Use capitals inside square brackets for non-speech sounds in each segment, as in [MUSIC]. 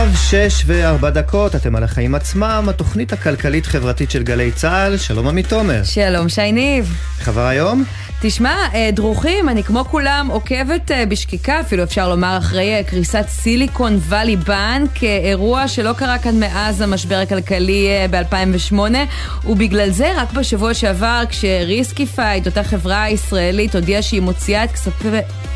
עכשיו שש וארבע דקות, אתם על החיים עצמם, התוכנית הכלכלית-חברתית של גלי צה"ל, שלום עמית תומר. שלום שי ניב. איך עבר היום? תשמע, אה, דרוכים, אני כמו כולם עוקבת אה, בשקיקה, אפילו אפשר לומר, אחרי אה, קריסת סיליקון וואלי בנק, אירוע שלא קרה כאן מאז המשבר הכלכלי ב-2008, ובגלל זה רק בשבוע שעבר, כשריסקיפייד, אותה חברה ישראלית, הודיעה שהיא מוציאה את כספי,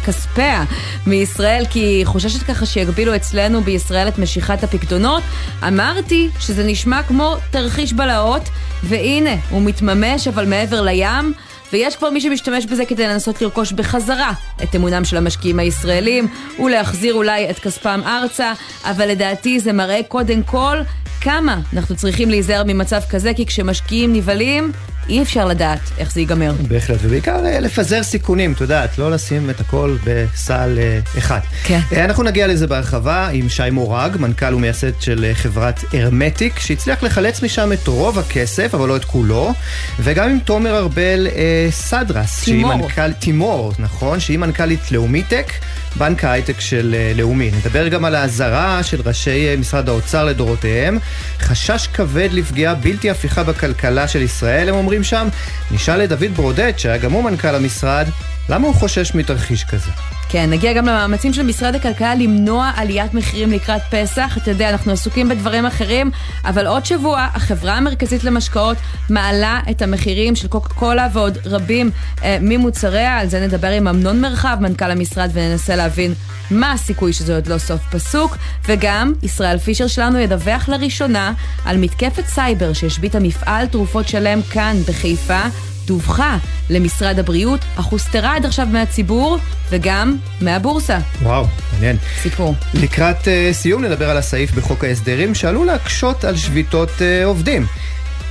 כספיה מישראל, כי היא חוששת ככה שיגבילו אצלנו בישראל את משיכת הפקדונות, אמרתי שזה נשמע כמו תרחיש בלהות, והנה, הוא מתממש, אבל מעבר לים. ויש כבר מי שמשתמש בזה כדי לנסות לרכוש בחזרה את אמונם של המשקיעים הישראלים ולהחזיר אולי את כספם ארצה, אבל לדעתי זה מראה קודם כל כמה אנחנו צריכים להיזהר ממצב כזה, כי כשמשקיעים נבהלים, אי אפשר לדעת איך זה ייגמר. בהחלט, ובעיקר אה, לפזר סיכונים, את יודעת, לא לשים את הכל בסל אה, אחד. כן. אה, אנחנו נגיע לזה בהרחבה עם שי מורג, מנכ"ל ומייסד של חברת הרמטיק, שהצליח לחלץ משם את רוב הכסף, אבל לא את כולו, וגם עם תומר ארבל סדרס, תימור. שהיא מנכ"ל, תימור, נכון, שהיא מנכ"לית לאומיטק. בנק ההייטק של לאומי. נדבר גם על האזהרה של ראשי משרד האוצר לדורותיהם. חשש כבד לפגיעה בלתי הפיכה בכלכלה של ישראל, הם אומרים אומרים שם, נשאל את דוד ברודט, שהיה גם הוא מנכ"ל המשרד, למה הוא חושש מתרחיש כזה? כן, נגיע גם למאמצים של משרד הכלכלה למנוע עליית מחירים לקראת פסח. אתה יודע, אנחנו עסוקים בדברים אחרים, אבל עוד שבוע החברה המרכזית למשקאות מעלה את המחירים של קוקה קולה ועוד רבים אה, ממוצריה. על זה נדבר עם אמנון מרחב, מנכ"ל המשרד, וננסה להבין מה הסיכוי שזה עוד לא סוף פסוק. וגם, ישראל פישר שלנו ידווח לראשונה על מתקפת סייבר שהשביתה מפעל תרופות שלם כאן בחיפה. דווחה למשרד הבריאות, אך הוסתרה עד עכשיו מהציבור וגם מהבורסה. וואו, מעניין. סיפור. לקראת uh, סיום נדבר על הסעיף בחוק ההסדרים שעלול להקשות על שביתות uh, עובדים.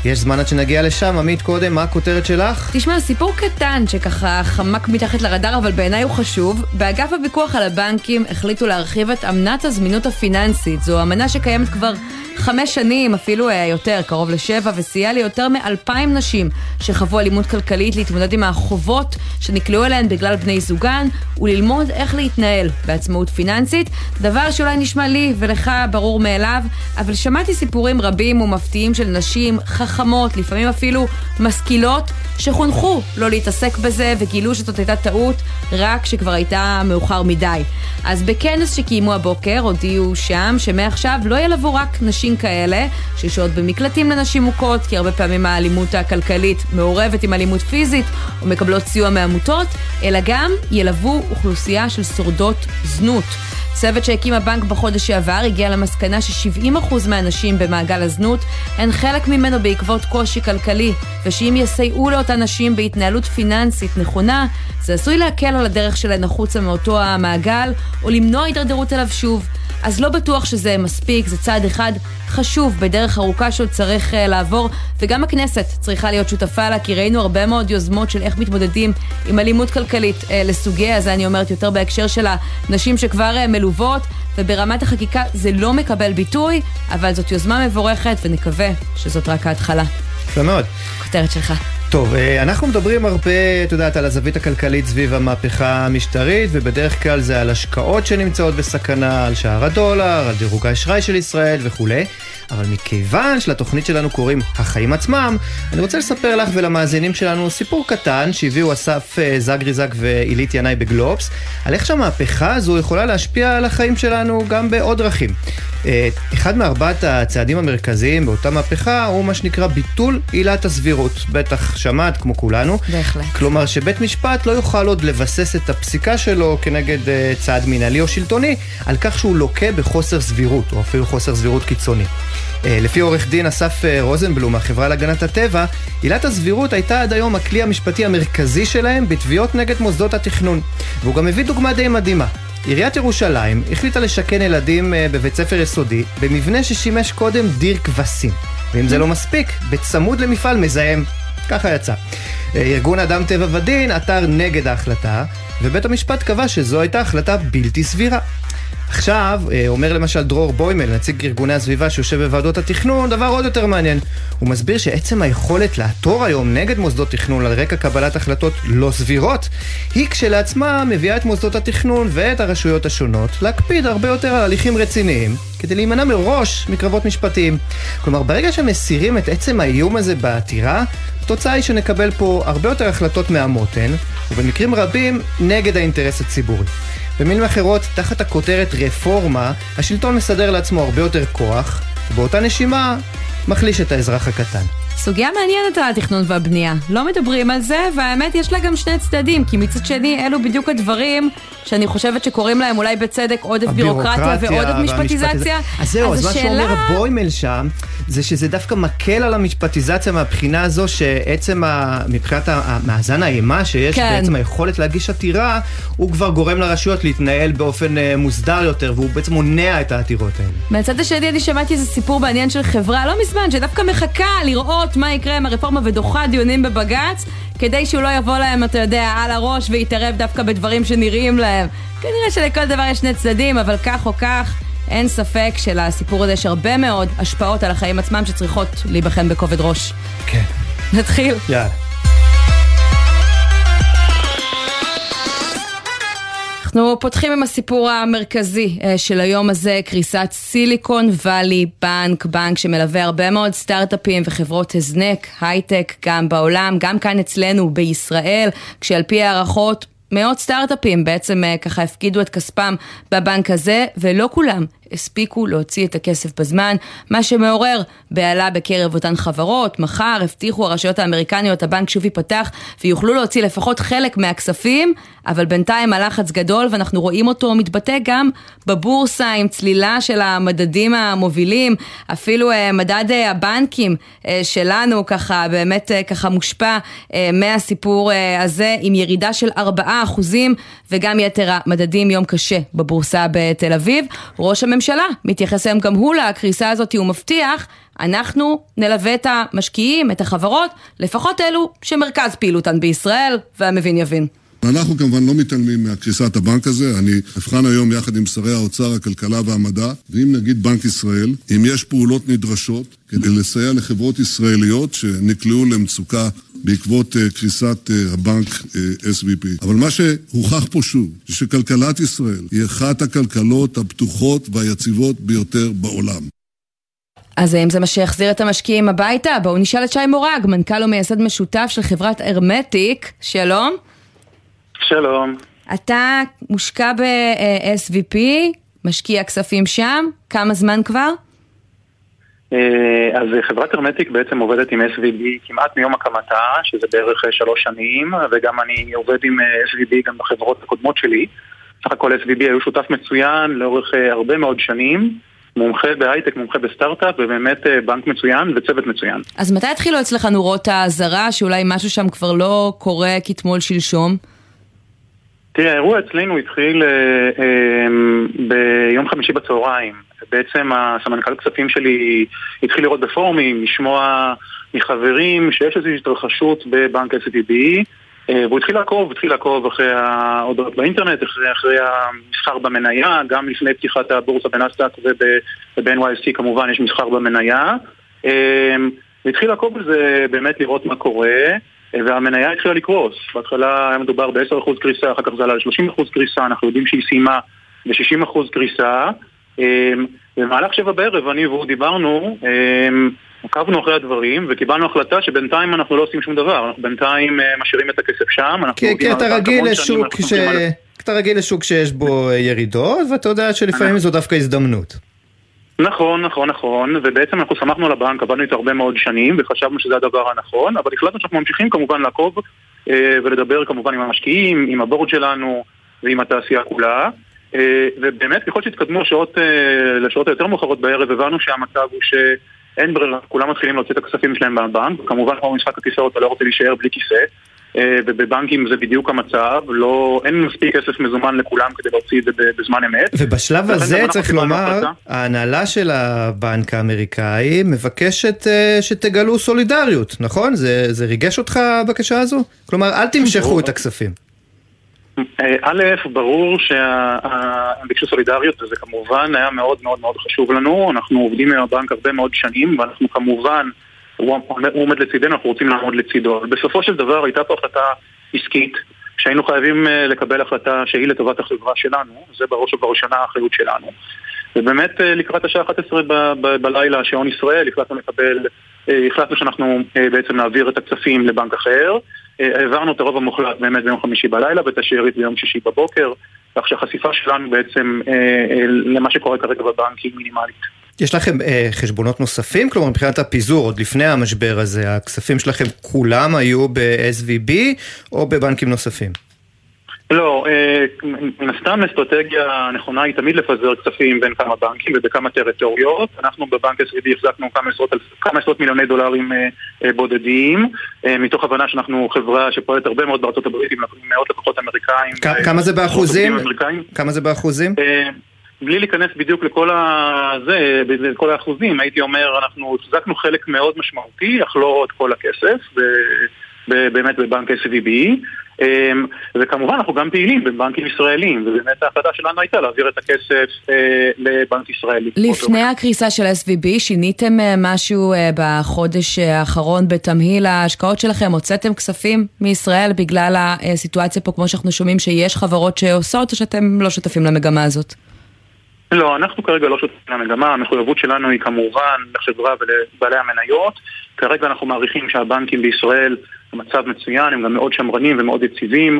יש זמן עד שנגיע לשם, עמית קודם, מה הכותרת שלך? תשמע, סיפור קטן שככה חמק מתחת לרדאר, אבל בעיניי הוא חשוב. באגף הפיקוח על הבנקים החליטו להרחיב את אמנת הזמינות הפיננסית. זו אמנה שקיימת כבר חמש שנים, אפילו אה, יותר, קרוב לשבע, וסייע ליותר מאלפיים נשים שחוו אלימות כלכלית להתמודד עם החובות שנקלעו אליהן בגלל בני זוגן, וללמוד איך להתנהל בעצמאות פיננסית, דבר שאולי נשמע לי ולך ברור מאליו, אבל שמעתי סיפורים רבים ומפתיעים של נשים חכמות, לפעמים אפילו משכילות, שחונכו לא להתעסק בזה וגילו שזאת הייתה טעות רק כשכבר הייתה מאוחר מדי. אז בכנס שקיימו הבוקר הודיעו שם שמעכשיו לא ילוו רק נשים כאלה ששוהות במקלטים לנשים מוכות, כי הרבה פעמים האלימות הכלכלית מעורבת עם אלימות פיזית או מקבלות סיוע מעמותות, אלא גם ילוו אוכלוסייה של שורדות זנות. צוות שהקים הבנק בחודש שעבר הגיע למסקנה ש-70% מהנשים במעגל הזנות הן חלק ממנו בעקבות קושי כלכלי, ושאם יסייעו לאותן נשים בהתנהלות פיננסית נכונה, זה עשוי להקל על הדרך שלהן החוצה מאותו המעגל, או למנוע הידרדרות אליו שוב. אז לא בטוח שזה מספיק, זה צעד אחד חשוב בדרך ארוכה שעוד צריך uh, לעבור, וגם הכנסת צריכה להיות שותפה לה, כי ראינו הרבה מאוד יוזמות של איך מתמודדים עם אלימות כלכלית uh, לסוגיה, זה אני אומרת יותר בהקשר של הנשים שכבר uh, מלוות, וברמת החקיקה זה לא מקבל ביטוי, אבל זאת יוזמה מבורכת, ונקווה שזאת רק ההתחלה. יפה מאוד. כותרת שלך. טוב, אנחנו מדברים הרבה, את יודעת, על הזווית הכלכלית סביב המהפכה המשטרית, ובדרך כלל זה על השקעות שנמצאות בסכנה, על שער הדולר, על דירוג האשראי של ישראל וכולי. אבל מכיוון שלתוכנית שלנו קוראים החיים עצמם, אני רוצה לספר לך ולמאזינים שלנו סיפור קטן שהביאו אסף אה, זגריזק ועילית ינאי בגלובס, על איך שהמהפכה הזו יכולה להשפיע על החיים שלנו גם בעוד דרכים. אה, אחד מארבעת הצעדים המרכזיים באותה מהפכה הוא מה שנקרא ביטול עילת הסבירות. בטח שמעת, כמו כולנו. בהחלט. כלומר שבית משפט לא יוכל עוד לבסס את הפסיקה שלו כנגד uh, צעד מנהלי או שלטוני, על כך שהוא לוקה בחוסר סבירות, או אפילו חוסר סבירות קיצוני. Uh, לפי עורך דין אסף uh, רוזנבלום מהחברה להגנת הטבע, עילת הסבירות הייתה עד היום הכלי המשפטי המרכזי שלהם בתביעות נגד מוסדות התכנון. והוא גם מביא דוגמה די מדהימה. עיריית ירושלים החליטה לשכן ילדים בבית ספר יסודי במבנה ששימש קודם דיר כבשים. ואם זה לא מספיק, בצמוד למפעל מזהם. ככה יצא. ארגון אדם טבע ודין עתר נגד ההחלטה, ובית המשפט קבע שזו הייתה החלטה בלתי סבירה. עכשיו, אה, אומר למשל דרור בוימל, נציג ארגוני הסביבה שיושב בוועדות התכנון, דבר עוד יותר מעניין. הוא מסביר שעצם היכולת לעתור היום נגד מוסדות תכנון על רקע קבלת החלטות לא סבירות, היא כשלעצמה מביאה את מוסדות התכנון ואת הרשויות השונות להקפיד הרבה יותר על הליכים רציניים, כדי להימנע מראש מקרבות משפטיים. כלומר, ברגע שמסירים את עצם האיום הזה בעתירה, התוצאה היא שנקבל פה הרבה יותר החלטות מהמותן, ובמקרים רבים נגד האינטרס הציבורי. במילים אחרות, תחת הכותרת רפורמה, השלטון מסדר לעצמו הרבה יותר כוח, ובאותה נשימה מחליש את האזרח הקטן. סוגיה מעניינת על התכנון והבנייה. לא מדברים על זה, והאמת יש לה גם שני צדדים, כי מצד שני אלו בדיוק הדברים שאני חושבת שקוראים להם אולי בצדק עודף בירוקרטיה ועודף משפטיזציה. אז זהו, אז, אז מה שאומר בוימל שם, זה שזה דווקא מקל על המשפטיזציה מהבחינה הזו שעצם, ה... מבחינת המאזן האימה שיש, כן. בעצם היכולת להגיש עתירה, הוא כבר גורם לרשויות להתנהל באופן אה, מוסדר יותר, והוא בעצם מונע את העתירות האלה. מהצד השני אני שמעתי איזה סיפור מעניין של חברה לא מזמן, שדווקא מחכה לראות מה יקרה עם הרפורמה ודוחה דיונים בבג"ץ. כדי שהוא לא יבוא להם, אתה יודע, על הראש ויתערב דווקא בדברים שנראים להם. כנראה שלכל דבר יש שני צדדים, אבל כך או כך, אין ספק שלסיפור הזה יש הרבה מאוד השפעות על החיים עצמם שצריכות להיבחן בכובד ראש. כן. נתחיל. יאללה. אנחנו פותחים עם הסיפור המרכזי אה, של היום הזה, קריסת סיליקון וואלי בנק, בנק שמלווה הרבה מאוד סטארט-אפים וחברות הזנק, הייטק, גם בעולם, גם כאן אצלנו בישראל, כשעל פי הערכות מאות סטארט-אפים בעצם אה, ככה הפקידו את כספם בבנק הזה, ולא כולם הספיקו להוציא את הכסף בזמן, מה שמעורר בהלה בקרב אותן חברות. מחר הבטיחו הרשויות האמריקניות, הבנק שוב ייפתח ויוכלו להוציא לפחות חלק מהכספים, אבל בינתיים הלחץ גדול ואנחנו רואים אותו מתבטא גם בבורסה עם צלילה של המדדים המובילים, אפילו uh, מדד uh, הבנקים uh, שלנו ככה באמת ככה מושפע מהסיפור הזה עם ירידה של 4% וגם יתר המדדים יום קשה בבורסה בתל אביב. ראש הממשלה הממשלה. מתייחס היום גם הוא לקריסה הזאת, הוא מבטיח, אנחנו נלווה את המשקיעים, את החברות, לפחות אלו שמרכז פעילותן בישראל, והמבין יבין. אנחנו כמובן לא מתעלמים מקריסת הבנק הזה, אני אבחן היום יחד עם שרי האוצר, הכלכלה והמדע, ואם נגיד בנק ישראל, אם יש פעולות נדרשות כדי לסייע לחברות ישראליות שנקלעו למצוקה בעקבות uh, קריסת uh, הבנק אה, SVP. אבל מה שהוכח פה שוב, זה שכלכלת ישראל היא אחת הכלכלות הפתוחות והיציבות ביותר בעולם. אז האם זה מה שיחזיר את המשקיעים הביתה? בואו נשאל את שי מורג, מנכ"ל ומייסד משותף של חברת הרמטיק. שלום. שלום. אתה מושקע ב-SVP, משקיע כספים שם, כמה זמן כבר? אה, אז חברת הרמטיק בעצם עובדת עם SVB כמעט מיום הקמתה, שזה בערך אה, שלוש שנים, וגם אני עובד עם אה, SVB גם בחברות הקודמות שלי. סך הכל SVB היו שותף מצוין לאורך הרבה מאוד שנים. מומחה בהייטק, מומחה בסטארט-אפ, ובאמת בנק מצוין וצוות מצוין. אז מתי התחילו אצלך נורות האזהרה שאולי משהו שם כבר לא קורה כתמול שלשום? תראה, האירוע אצלנו התחיל אה, אה, ביום חמישי בצהריים. בעצם הסמנכ"ל כספים שלי התחיל לראות בפורומים, לשמוע מחברים שיש איזושהי התרחשות בבנק STB אה, והוא התחיל לעקוב, התחיל לעקוב אחרי ההודעות באינטרנט, אחרי, אחרי המסחר במניה, גם לפני פתיחת הבורסה בנסדק וב-NYSC כמובן יש מסחר במניה. אה, והתחיל לעקוב בזה, באמת לראות מה קורה. והמניה התחילה לקרוס. בהתחלה היה מדובר ב-10% קריסה, אחר כך זה עלה ל-30% קריסה, אנחנו יודעים שהיא סיימה ב-60% קריסה. אמ, במהלך שבע בערב אני והוא דיברנו, אמ, עקבנו אחרי הדברים וקיבלנו החלטה שבינתיים אנחנו לא עושים שום דבר, אנחנו בינתיים אה, משאירים את הכסף שם, כי, כי אתה רגיל לשוק ש... אתה רגיל לשוק שיש בו אה, ירידות ואתה יודע שלפעמים זו דווקא הזדמנות. נכון, נכון, נכון, ובעצם אנחנו שמחנו על הבנק, עבדנו איתו הרבה מאוד שנים וחשבנו שזה הדבר הנכון, אבל החלטנו שאנחנו ממשיכים כמובן לעקוב אה, ולדבר כמובן עם המשקיעים, עם הבורד שלנו ועם התעשייה כולה. אה, ובאמת ככל שהתקדמו השעות, אה, לשעות היותר מאוחרות בערב הבנו שהמצב הוא שאין ברירה, כולם מתחילים להוציא את הכספים שלהם מהבנק, כמובן כמו במשחק הכיסאות אתה לא רוצה להישאר בלי כיסא אה, ובבנקים זה בדיוק המצב, לא, אין מספיק כסף מזומן לכולם כדי להוציא את זה בזמן אמת. ובשלב הזה צריך לומר, ההנהלה של הבנק האמריקאי מבקשת שתגלו סולידריות, נכון? זה, זה ריגש אותך הבקשה הזו? כלומר, אל תמשכו את הכספים. א', ברור שהם ביקשו סולידריות וזה כמובן היה מאוד מאוד מאוד חשוב לנו. אנחנו עובדים עם הבנק הרבה מאוד שנים ואנחנו כמובן, הוא עומד לצידנו, אנחנו רוצים לעמוד לצידו. אבל בסופו של דבר הייתה פה החלטה עסקית שהיינו חייבים לקבל החלטה שהיא לטובת החברה שלנו, זה בראש ובראשונה האחריות שלנו. ובאמת לקראת השעה 11 בלילה, שעון ישראל, החלטנו לקבל, החלטנו שאנחנו בעצם נעביר את הכספים לבנק אחר. העברנו את הרוב המוחלט באמת ביום חמישי בלילה ואת השארית ביום שישי בבוקר, כך שהחשיפה שלנו בעצם למה שקורה כרגע בבנק היא מינימלית. יש לכם אה, חשבונות נוספים? כלומר, מבחינת הפיזור, עוד לפני המשבר הזה, הכספים שלכם כולם היו ב-SVB או בבנקים נוספים? לא, מן הסתם אסטרטגיה הנכונה היא תמיד לפזר כספים בין כמה בנקים ובכמה טריטוריות. אנחנו בבנק SVB החזקנו כמה עשרות, כמה עשרות מיליוני דולרים בודדים, מתוך הבנה שאנחנו חברה שפועלת הרבה מאוד בארצות הברית עם מאות לקוחות אמריקאים. כמה זה באחוזים? כמה זה באחוזים? בלי להיכנס בדיוק לכל, הזה, לכל האחוזים, הייתי אומר, אנחנו החזקנו חלק מאוד משמעותי, אך לא את כל הכסף, באמת בבנק SVB. וכמובן אנחנו גם פעילים בבנקים ישראלים, ובאמת ההחלטה שלנו הייתה להעביר את הכסף לבנק ישראלי. לפני הקריסה של SVB, שיניתם משהו בחודש האחרון בתמהיל ההשקעות שלכם? הוצאתם כספים מישראל בגלל הסיטואציה פה, כמו שאנחנו שומעים, שיש חברות שעושות, או שאתם לא שותפים למגמה הזאת? לא, אנחנו כרגע לא שותפים למגמה, המחויבות שלנו היא כמובן לחברה ולבעלי המניות. כרגע אנחנו מעריכים שהבנקים בישראל במצב מצוין, הם גם מאוד שמרנים ומאוד יציבים,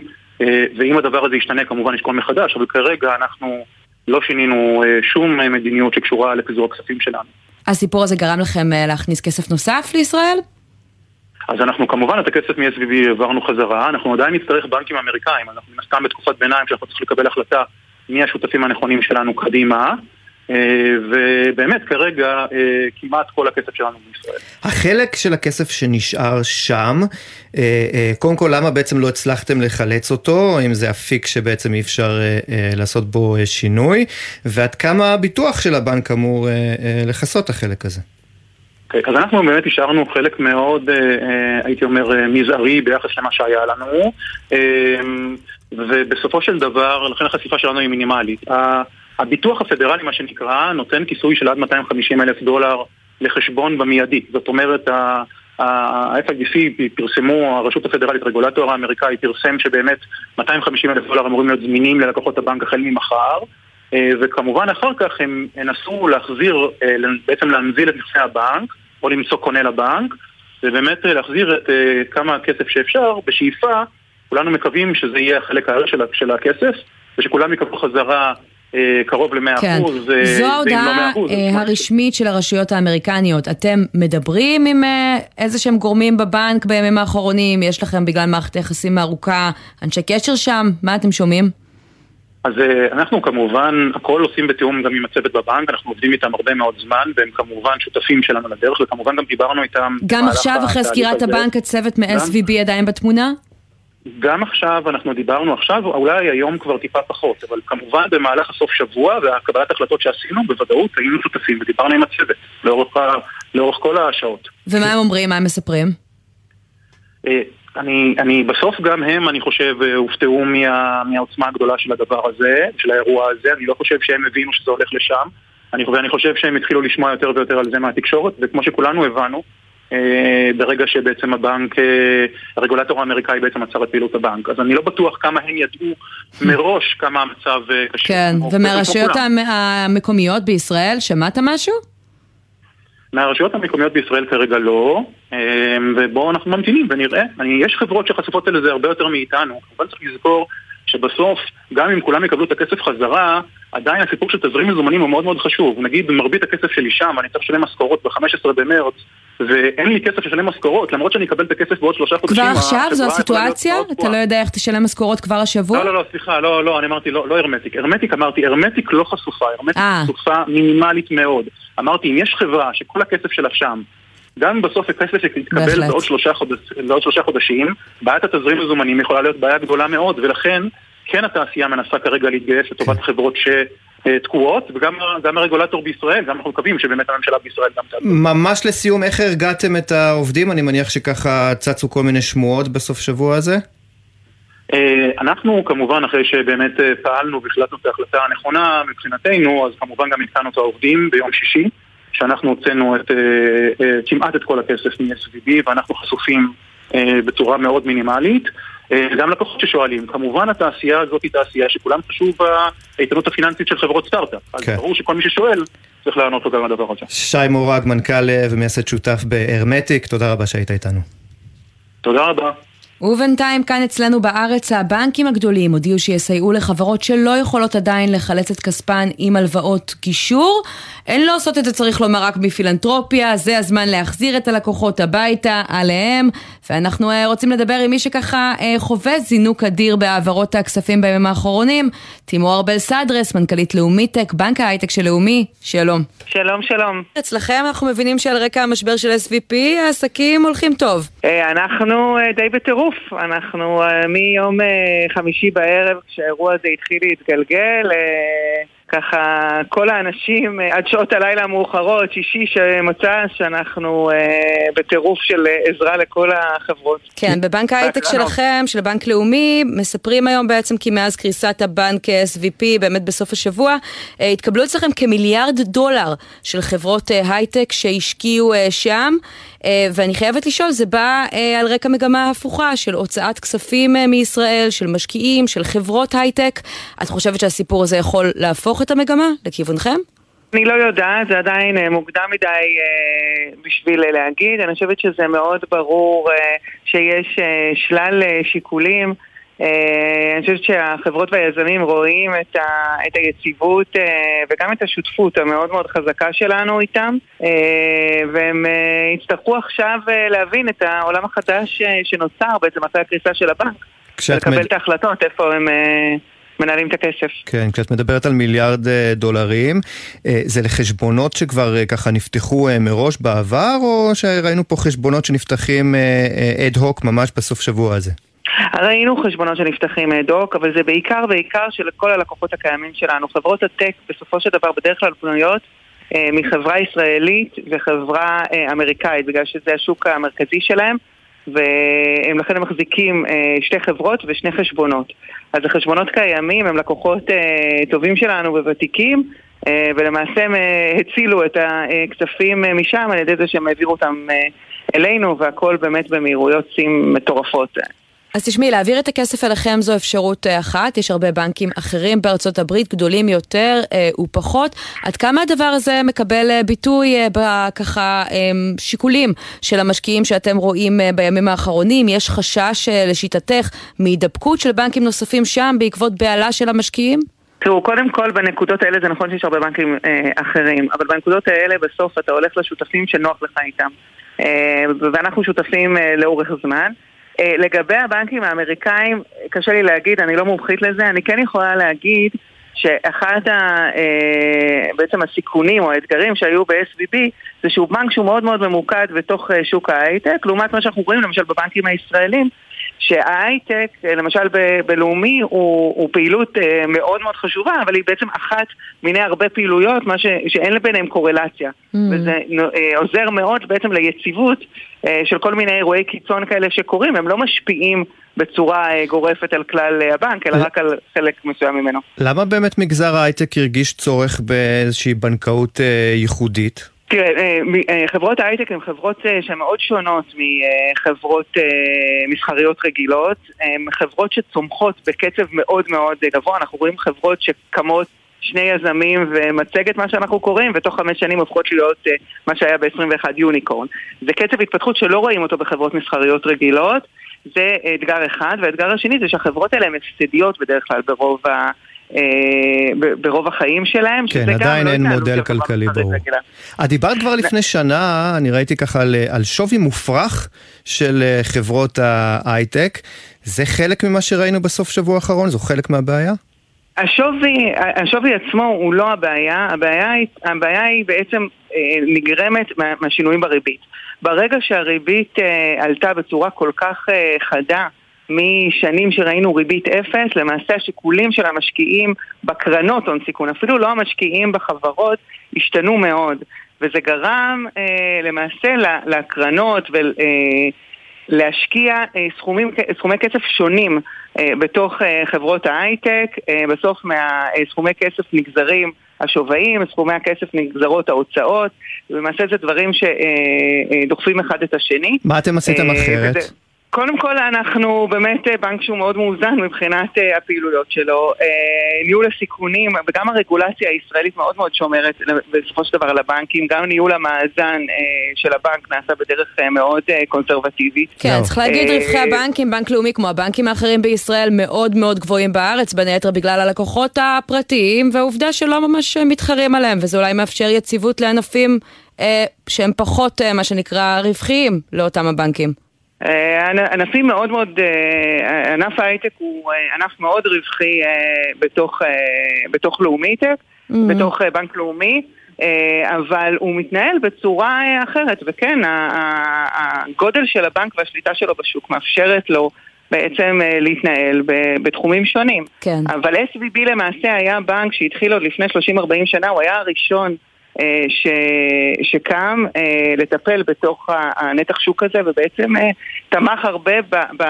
ואם הדבר הזה ישתנה כמובן ישקול מחדש, אבל כרגע אנחנו לא שינינו שום מדיניות שקשורה לפיזור הכספים שלנו. הסיפור הזה גרם לכם להכניס כסף נוסף לישראל? אז אנחנו כמובן את הכסף מ-SVB העברנו חזרה, אנחנו עדיין נצטרך בנקים אמריקאים, אנחנו נסתם בתקופת ביניים שאנחנו צריכים לקבל החלטה מי השותפים הנכונים שלנו קדימה. ובאמת כרגע כמעט כל הכסף שלנו בישראל. החלק של הכסף שנשאר שם, קודם כל למה בעצם לא הצלחתם לחלץ אותו, אם זה אפיק שבעצם אי אפשר לעשות בו שינוי, ועד כמה הביטוח של הבנק אמור לכסות החלק הזה? Okay, אז אנחנו באמת השארנו חלק מאוד, הייתי אומר, מזערי ביחס למה שהיה לנו, ובסופו של דבר, לכן החשיפה שלנו היא מינימלית. הביטוח הפדרלי, מה שנקרא, נותן כיסוי של עד 250 אלף דולר לחשבון במיידי. זאת אומרת, ה-FIDC פרסמו, הרשות הפדרלית, הרגולטור האמריקאי, פרסם שבאמת 250 אלף דולר אמורים להיות זמינים ללקוחות הבנק החל ממחר. וכמובן אחר כך הם ינסו להחזיר, בעצם להנזיל את נכסי הבנק, או למצוא קונה לבנק, ובאמת להחזיר את כמה כסף שאפשר, בשאיפה, כולנו מקווים שזה יהיה החלק הערך של הכסף, ושכולם יקבלו חזרה קרוב ל-100%. כן. זו ההודעה לא הרשמית של הרשויות האמריקניות. אתם מדברים עם איזה שהם גורמים בבנק בימים האחרונים? יש לכם בגלל מערכת היחסים הארוכה אנשי קשר שם? מה אתם שומעים? אז אנחנו כמובן, הכל עושים בתיאום גם עם הצוות בבנק, אנחנו עובדים איתם הרבה מאוד זמן, והם כמובן שותפים שלנו לדרך, וכמובן גם דיברנו איתם. גם עכשיו, אחרי סגירת הבנק, הצוות מ-SVB עדיין בתמונה? גם עכשיו, אנחנו דיברנו עכשיו, אולי היום כבר טיפה פחות, אבל כמובן במהלך הסוף שבוע והקבלת החלטות שעשינו, בוודאות היינו שותפים ודיברנו עם הצוות לאורך, לאורך כל השעות. ומה הם אומרים? מה הם מספרים? אני, אני, בסוף גם הם, אני חושב, הופתעו מה, מהעוצמה הגדולה של הדבר הזה, של האירוע הזה, אני לא חושב שהם הבינו שזה הולך לשם, אני, ואני חושב שהם התחילו לשמוע יותר ויותר על זה מהתקשורת, וכמו שכולנו הבנו, ברגע שבעצם הבנק, הרגולטור האמריקאי בעצם עצר את פעילות הבנק. אז אני לא בטוח כמה הם ידעו מראש כמה המצב קשה. כן, ומהרשויות המקומיות בישראל, שמעת משהו? מהרשויות המקומיות בישראל כרגע לא, ובואו אנחנו ממתינים ונראה. יש חברות שחשופות לזה הרבה יותר מאיתנו, אבל צריך לזכור שבסוף, גם אם כולם יקבלו את הכסף חזרה, עדיין הסיפור של תזרים מזומנים הוא מאוד מאוד חשוב. נגיד, מרבית הכסף שלי שם, אני צריך לשלם משכורות ב-15 במרץ, ואין לי כסף לשלם משכורות, למרות שאני אקבל את הכסף בעוד שלושה חודשים. כבר עכשיו זו הסיטואציה? אתה לא יודע איך תשלם משכורות כבר השבוע? לא, לא, לא, סליחה, לא, לא, אני אמרתי, לא, לא הרמטיק. הרמטיק אמרתי, הרמטיק לא חשופה, הרמטיק חשופה מינימלית מאוד. אמרתי, אם יש חברה שכל הכסף שלה שם, גם אם בסוף הכסף יתקבל בעוד שלושה, חודש, בעוד שלושה חודשים, בעיית התזרים מזומנים יכולה להיות בעיה גדולה מאוד, ולכן כן התעשייה מנסה כרגע להתגייס לטובת חברות ש... תקועות, וגם הרגולטור בישראל, גם אנחנו מקווים שבאמת הממשלה בישראל גם תעזור. ממש לסיום, איך הרגעתם את העובדים? אני מניח שככה צצו כל מיני שמועות בסוף שבוע הזה? אנחנו כמובן, אחרי שבאמת פעלנו והחלטנו את ההחלטה הנכונה מבחינתנו, אז כמובן גם עדכנו את העובדים ביום שישי, שאנחנו הוצאנו את, כמעט את כל הכסף מ-SVB ואנחנו חשופים בצורה מאוד מינימלית. גם לקוחות ששואלים, כמובן התעשייה הזאת היא תעשייה שכולם חשוב באיתנות הפיננסית של חברות סטארט-אפ. כן. אז ברור שכל מי ששואל צריך לענות לו גם לדבר הזה. שי מורג, מנכ"ל ומייסד שותף בהרמטיק, תודה רבה שהיית איתנו. תודה רבה. ובינתיים כאן אצלנו בארץ הבנקים הגדולים הודיעו שיסייעו לחברות שלא יכולות עדיין לחלץ את כספן עם הלוואות גישור. הן לא עושות את זה צריך לומר רק מפילנטרופיה, זה הזמן להחזיר את הלקוחות הביתה עליהם. ואנחנו uh, רוצים לדבר עם מי שככה uh, חווה זינוק אדיר בהעברות הכספים בימים האחרונים. תימור ארבל סדרס, מנכ"לית לאומיטק, בנק ההייטק של לאומי, שלום. שלום, שלום. אצלכם אנחנו מבינים שעל רקע המשבר של SVP העסקים הולכים טוב. אה, אנחנו די בטירוף. אנחנו מיום חמישי בערב, כשהאירוע הזה התחיל להתגלגל, ככה כל האנשים עד שעות הלילה המאוחרות, שישי שמצא שאנחנו אה, בטירוף של עזרה לכל החברות. כן, בבנק ההייטק שלכם, של בנק לאומי, מספרים היום בעצם כי מאז קריסת הבנק SVP, באמת בסוף השבוע, אה, התקבלו אצלכם כמיליארד דולר של חברות אה, הייטק שהשקיעו אה, שם. אה, ואני חייבת לשאול, זה בא אה, על רקע מגמה הפוכה של הוצאת כספים אה, מישראל, של משקיעים, של חברות הייטק. את חושבת שהסיפור הזה יכול להפוך את המגמה לכיוונכם? אני לא יודעת, זה עדיין מוקדם מדי בשביל להגיד. אני חושבת שזה מאוד ברור שיש שלל שיקולים. אה, אני חושבת שהחברות והיזמים רואים את, ה, את היציבות אה, וגם את השותפות המאוד מאוד חזקה שלנו איתם אה, והם יצטרכו עכשיו להבין את העולם החדש שנוצר בעצם אחרי הקריסה של הבנק ולקבל מד... את ההחלטות איפה הם... מנהלים את הכסף. כן, כשאת מדברת על מיליארד דולרים, זה לחשבונות שכבר ככה נפתחו מראש בעבר, או שראינו פה חשבונות שנפתחים אד הוק ממש בסוף שבוע הזה? ראינו חשבונות שנפתחים דוק, אבל זה בעיקר בעיקר של כל הלקוחות הקיימים שלנו. חברות הטק בסופו של דבר בדרך כלל בנויות אה, מחברה ישראלית וחברה אה, אמריקאית, בגלל שזה השוק המרכזי שלהם, והם לכן מחזיקים אה, שתי חברות ושני חשבונות. אז החשבונות קיימים, הם לקוחות אה, טובים שלנו וותיקים, אה, ולמעשה הם אה, הצילו את הכספים אה, משם על ידי זה שהם העבירו אותם אה, אלינו, והכל באמת במהירויות שיא מטורפות. אז תשמעי, להעביר את הכסף אליכם זו אפשרות אה, אחת, יש הרבה בנקים אחרים בארצות הברית, גדולים יותר אה, ופחות. עד כמה הדבר הזה מקבל אה, ביטוי אה, בככה אה, שיקולים של המשקיעים שאתם רואים אה, בימים האחרונים? יש חשש אה, לשיטתך מהידבקות של בנקים נוספים שם בעקבות בהלה של המשקיעים? תראו, קודם כל בנקודות האלה זה נכון שיש הרבה בנקים אה, אחרים, אבל בנקודות האלה בסוף אתה הולך לשותפים שנוח לך איתם. אה, ואנחנו שותפים אה, לאורך זמן. אה, לגבי הבנקים האמריקאים, קשה לי להגיד, אני לא מומחית לזה, אני כן יכולה להגיד שאחד ה, אה, בעצם הסיכונים או האתגרים שהיו ב-SVB זה שהוא בנק שהוא מאוד מאוד ממוקד בתוך אה, שוק ההייטק, לעומת מה שאנחנו רואים למשל בבנקים הישראלים, שההייטק, למשל ב- בלאומי, הוא, הוא פעילות אה, מאוד מאוד חשובה, אבל היא בעצם אחת מיני הרבה פעילויות, מה ש, שאין ביניהם קורלציה. Mm. וזה אה, עוזר מאוד בעצם ליציבות אה, של כל מיני אירועי קיצון כאלה שקורים, הם לא משפיעים בצורה אה, גורפת על כלל אה, הבנק, אלא רק על חלק מסוים ממנו. למה באמת מגזר ההייטק הרגיש צורך באיזושהי בנקאות אה, ייחודית? תראה, אה, אה, חברות הייטק הן חברות אה, שהן מאוד שונות מחברות מסחריות רגילות. הן חברות שצומחות בקצב מאוד מאוד גבוה. אנחנו רואים חברות שקמות שני יזמים ומצגת מה שאנחנו קוראים, ותוך חמש שנים הופכות להיות מה שהיה ב-21 יוניקורן. זה קצב התפתחות שלא רואים אותו בחברות מסחריות רגילות. זה אתגר אחד, והאתגר השני זה שהחברות האלה הן הפסדיות בדרך כלל ברוב ה... אה, ברוב החיים שלהם. כן, עדיין לא אין מודל כלכלי ברור. את דיברת כבר לפני שנה, אני ראיתי ככה על, על שווי מופרך של אה, חברות ההייטק. זה חלק ממה שראינו בסוף שבוע האחרון? זו חלק מהבעיה? השווי, השווי עצמו הוא לא הבעיה, הבעיה, הבעיה היא בעצם אה, נגרמת מהשינויים בריבית. ברגע שהריבית עלתה בצורה כל כך חדה משנים שראינו ריבית אפס, למעשה השיקולים של המשקיעים בקרנות הון סיכון, אפילו לא המשקיעים בחברות, השתנו מאוד. וזה גרם אה, למעשה לקרנות ול, אה, להשקיע סכומים, סכומי כסף שונים בתוך חברות ההייטק, בסוף מהסכומי כסף נגזרים השווים, סכומי הכסף נגזרות ההוצאות, ולמעשה זה דברים שדוחפים אחד את השני. מה אתם עשיתם אחרת? וזה... קודם כל אנחנו באמת אה, בנק שהוא מאוד מאוזן מבחינת אה, הפעילויות שלו. אה, ניהול הסיכונים וגם הרגולציה הישראלית מאוד מאוד שומרת בסופו של דבר על הבנקים. גם ניהול המאזן של הבנק נעשה בדרך מאוד קונסרבטיבית. כן, צריך להגיד רווחי הבנקים, בנק לאומי כמו הבנקים האחרים בישראל מאוד מאוד גבוהים בארץ, בין היתר בגלל הלקוחות הפרטיים והעובדה שלא ממש מתחרים עליהם, וזה אולי מאפשר יציבות לענפים שהם פחות מה שנקרא רווחיים לאותם הבנקים. אה, ענפים מאוד מאוד, אה, ענף ההייטק הוא אה, ענף מאוד רווחי בתוך, בתוך לאומיטק, mm-hmm. בתוך בנק לאומי. אבל הוא מתנהל בצורה אחרת, וכן, הגודל של הבנק והשליטה שלו בשוק מאפשרת לו בעצם להתנהל בתחומים שונים. כן. אבל SVB למעשה היה בנק שהתחיל עוד לפני 30-40 שנה, הוא היה הראשון אה, ש, שקם אה, לטפל בתוך הנתח שוק הזה ובעצם אה, תמך הרבה ב, ב,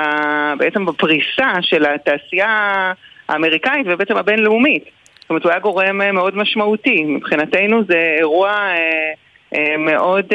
בעצם בפריסה של התעשייה האמריקאית ובעצם הבינלאומית. זאת אומרת, הוא היה גורם מאוד משמעותי. מבחינתנו זה אירוע מאוד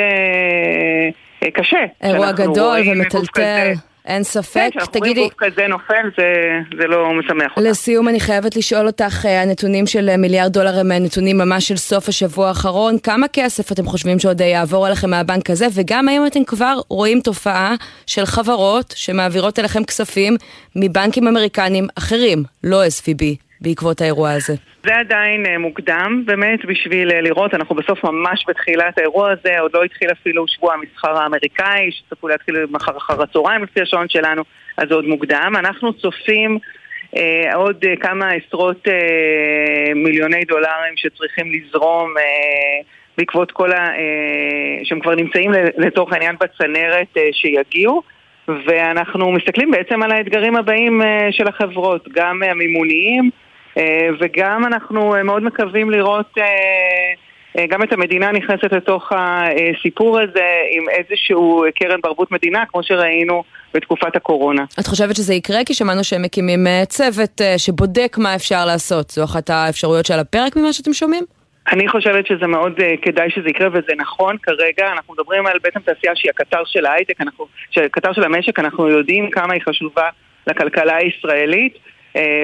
קשה. אירוע גדול ומטלטל. אין ספק. כן, תגידי... גוף כזה נופל, זה, זה לא משמח אותך. לסיום, אני חייבת לשאול אותך, אה, הנתונים של אה, מיליארד דולר הם אה, נתונים ממש של סוף השבוע האחרון. כמה כסף אתם חושבים שעוד יעבור אליכם מהבנק הזה? וגם האם אתם כבר רואים תופעה של חברות שמעבירות אליכם כספים מבנקים אמריקנים אחרים, לא SVB, בעקבות האירוע הזה? זה עדיין uh, מוקדם באמת בשביל uh, לראות, אנחנו בסוף ממש בתחילת האירוע הזה, עוד לא התחיל אפילו שבוע המסחר האמריקאי, שצפו להתחיל מחר אחר הצהריים לפי השעון שלנו, אז זה עוד מוקדם. אנחנו צופים uh, עוד uh, כמה עשרות uh, מיליוני דולרים שצריכים לזרום uh, בעקבות כל ה... Uh, שהם כבר נמצאים לתוך העניין בצנרת uh, שיגיעו. ואנחנו מסתכלים בעצם על האתגרים הבאים uh, של החברות, גם המימוניים, אה, וגם אנחנו אה, מאוד מקווים לראות אה, גם את המדינה נכנסת לתוך הסיפור הזה עם איזשהו קרן בערבות מדינה, כמו שראינו בתקופת הקורונה. את חושבת שזה יקרה? כי שמענו שהם מקימים צוות שבודק מה אפשר לעשות. זו אחת האפשרויות שעל הפרק ממה שאתם שומעים? אני חושבת שזה מאוד uh, כדאי שזה יקרה וזה נכון כרגע, אנחנו מדברים על בעצם תעשייה שהיא הקטר של ההייטק, הקטר של המשק, אנחנו יודעים כמה היא חשובה לכלכלה הישראלית אה,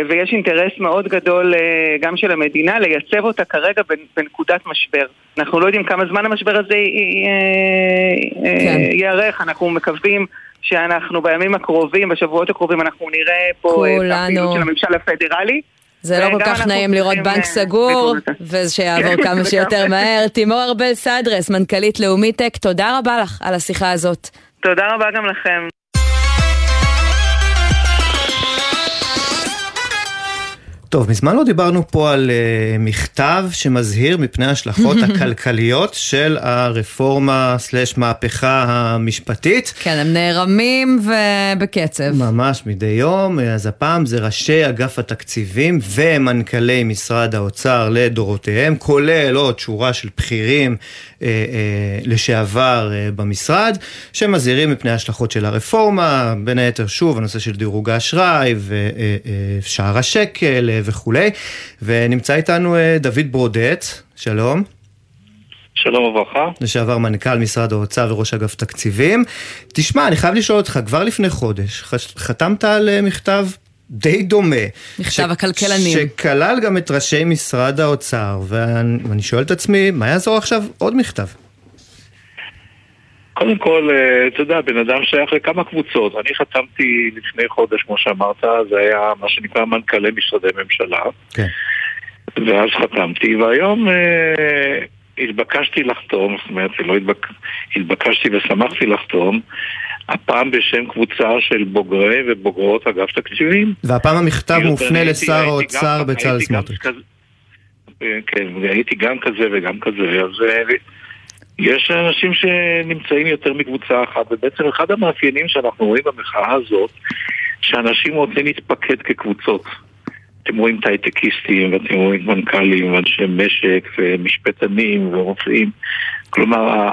ויש אינטרס מאוד גדול אה, גם של המדינה לייצב אותה כרגע בנקודת משבר. אנחנו לא יודעים כמה זמן המשבר הזה ייערך, כן. אנחנו מקווים שאנחנו בימים הקרובים, בשבועות הקרובים, אנחנו נראה פה את הפעילות של הממשל הפדרלי. זה לא כל כך נעים לראות בנק אה, סגור, ושיעבור כמה שיותר מהר. תימור ארבל סדרס, מנכ"לית לאומיטק, תודה רבה לך על השיחה הזאת. תודה רבה גם לכם. טוב, מזמן לא דיברנו פה על uh, מכתב שמזהיר מפני ההשלכות [LAUGHS] הכלכליות של הרפורמה סלש מהפכה המשפטית. כן, הם נערמים ובקצב. ממש מדי יום, אז הפעם זה ראשי אגף התקציבים ומנכ"לי משרד האוצר לדורותיהם, כולל עוד שורה של בכירים אה, אה, לשעבר אה, במשרד, שמזהירים מפני ההשלכות של הרפורמה, בין היתר שוב הנושא של דירוג האשראי ושער השקל וכולי. ונמצא איתנו דוד ברודט, שלום. שלום וברכה. לשעבר מנכ"ל משרד האוצר וראש אגף תקציבים. תשמע, אני חייב לשאול אותך, כבר לפני חודש חתמת על מכתב די דומה. מכתב ש... הכלכלנים. שכלל גם את ראשי משרד האוצר, ואני שואל את עצמי, מה יעזור עכשיו עוד מכתב? קודם כל, אה, אתה יודע, בן אדם שייך לכמה קבוצות. אני חתמתי לפני חודש, כמו שאמרת, זה היה מה שנקרא מנכ"לי משרדי ממשלה. כן. ואז חתמתי, והיום אה, התבקשתי לחתום, זאת אומרת, לא התבק... התבקשתי ושמחתי לחתום, הפעם בשם קבוצה של בוגרי ובוגרות אגף תקציבים. והפעם המכתב מופנה לשר האוצר בצלאל סמוטריץ'. כן, הייתי גם כזה וגם כזה, אז אה, יש אנשים שנמצאים יותר מקבוצה אחת, ובעצם אחד המאפיינים שאנחנו רואים במחאה הזאת, שאנשים רוצים להתפקד כקבוצות. אתם רואים את ההייטקיסטים, ואתם רואים מנכ"לים, ואנשי משק, ומשפטנים, ורופאים. כלומר,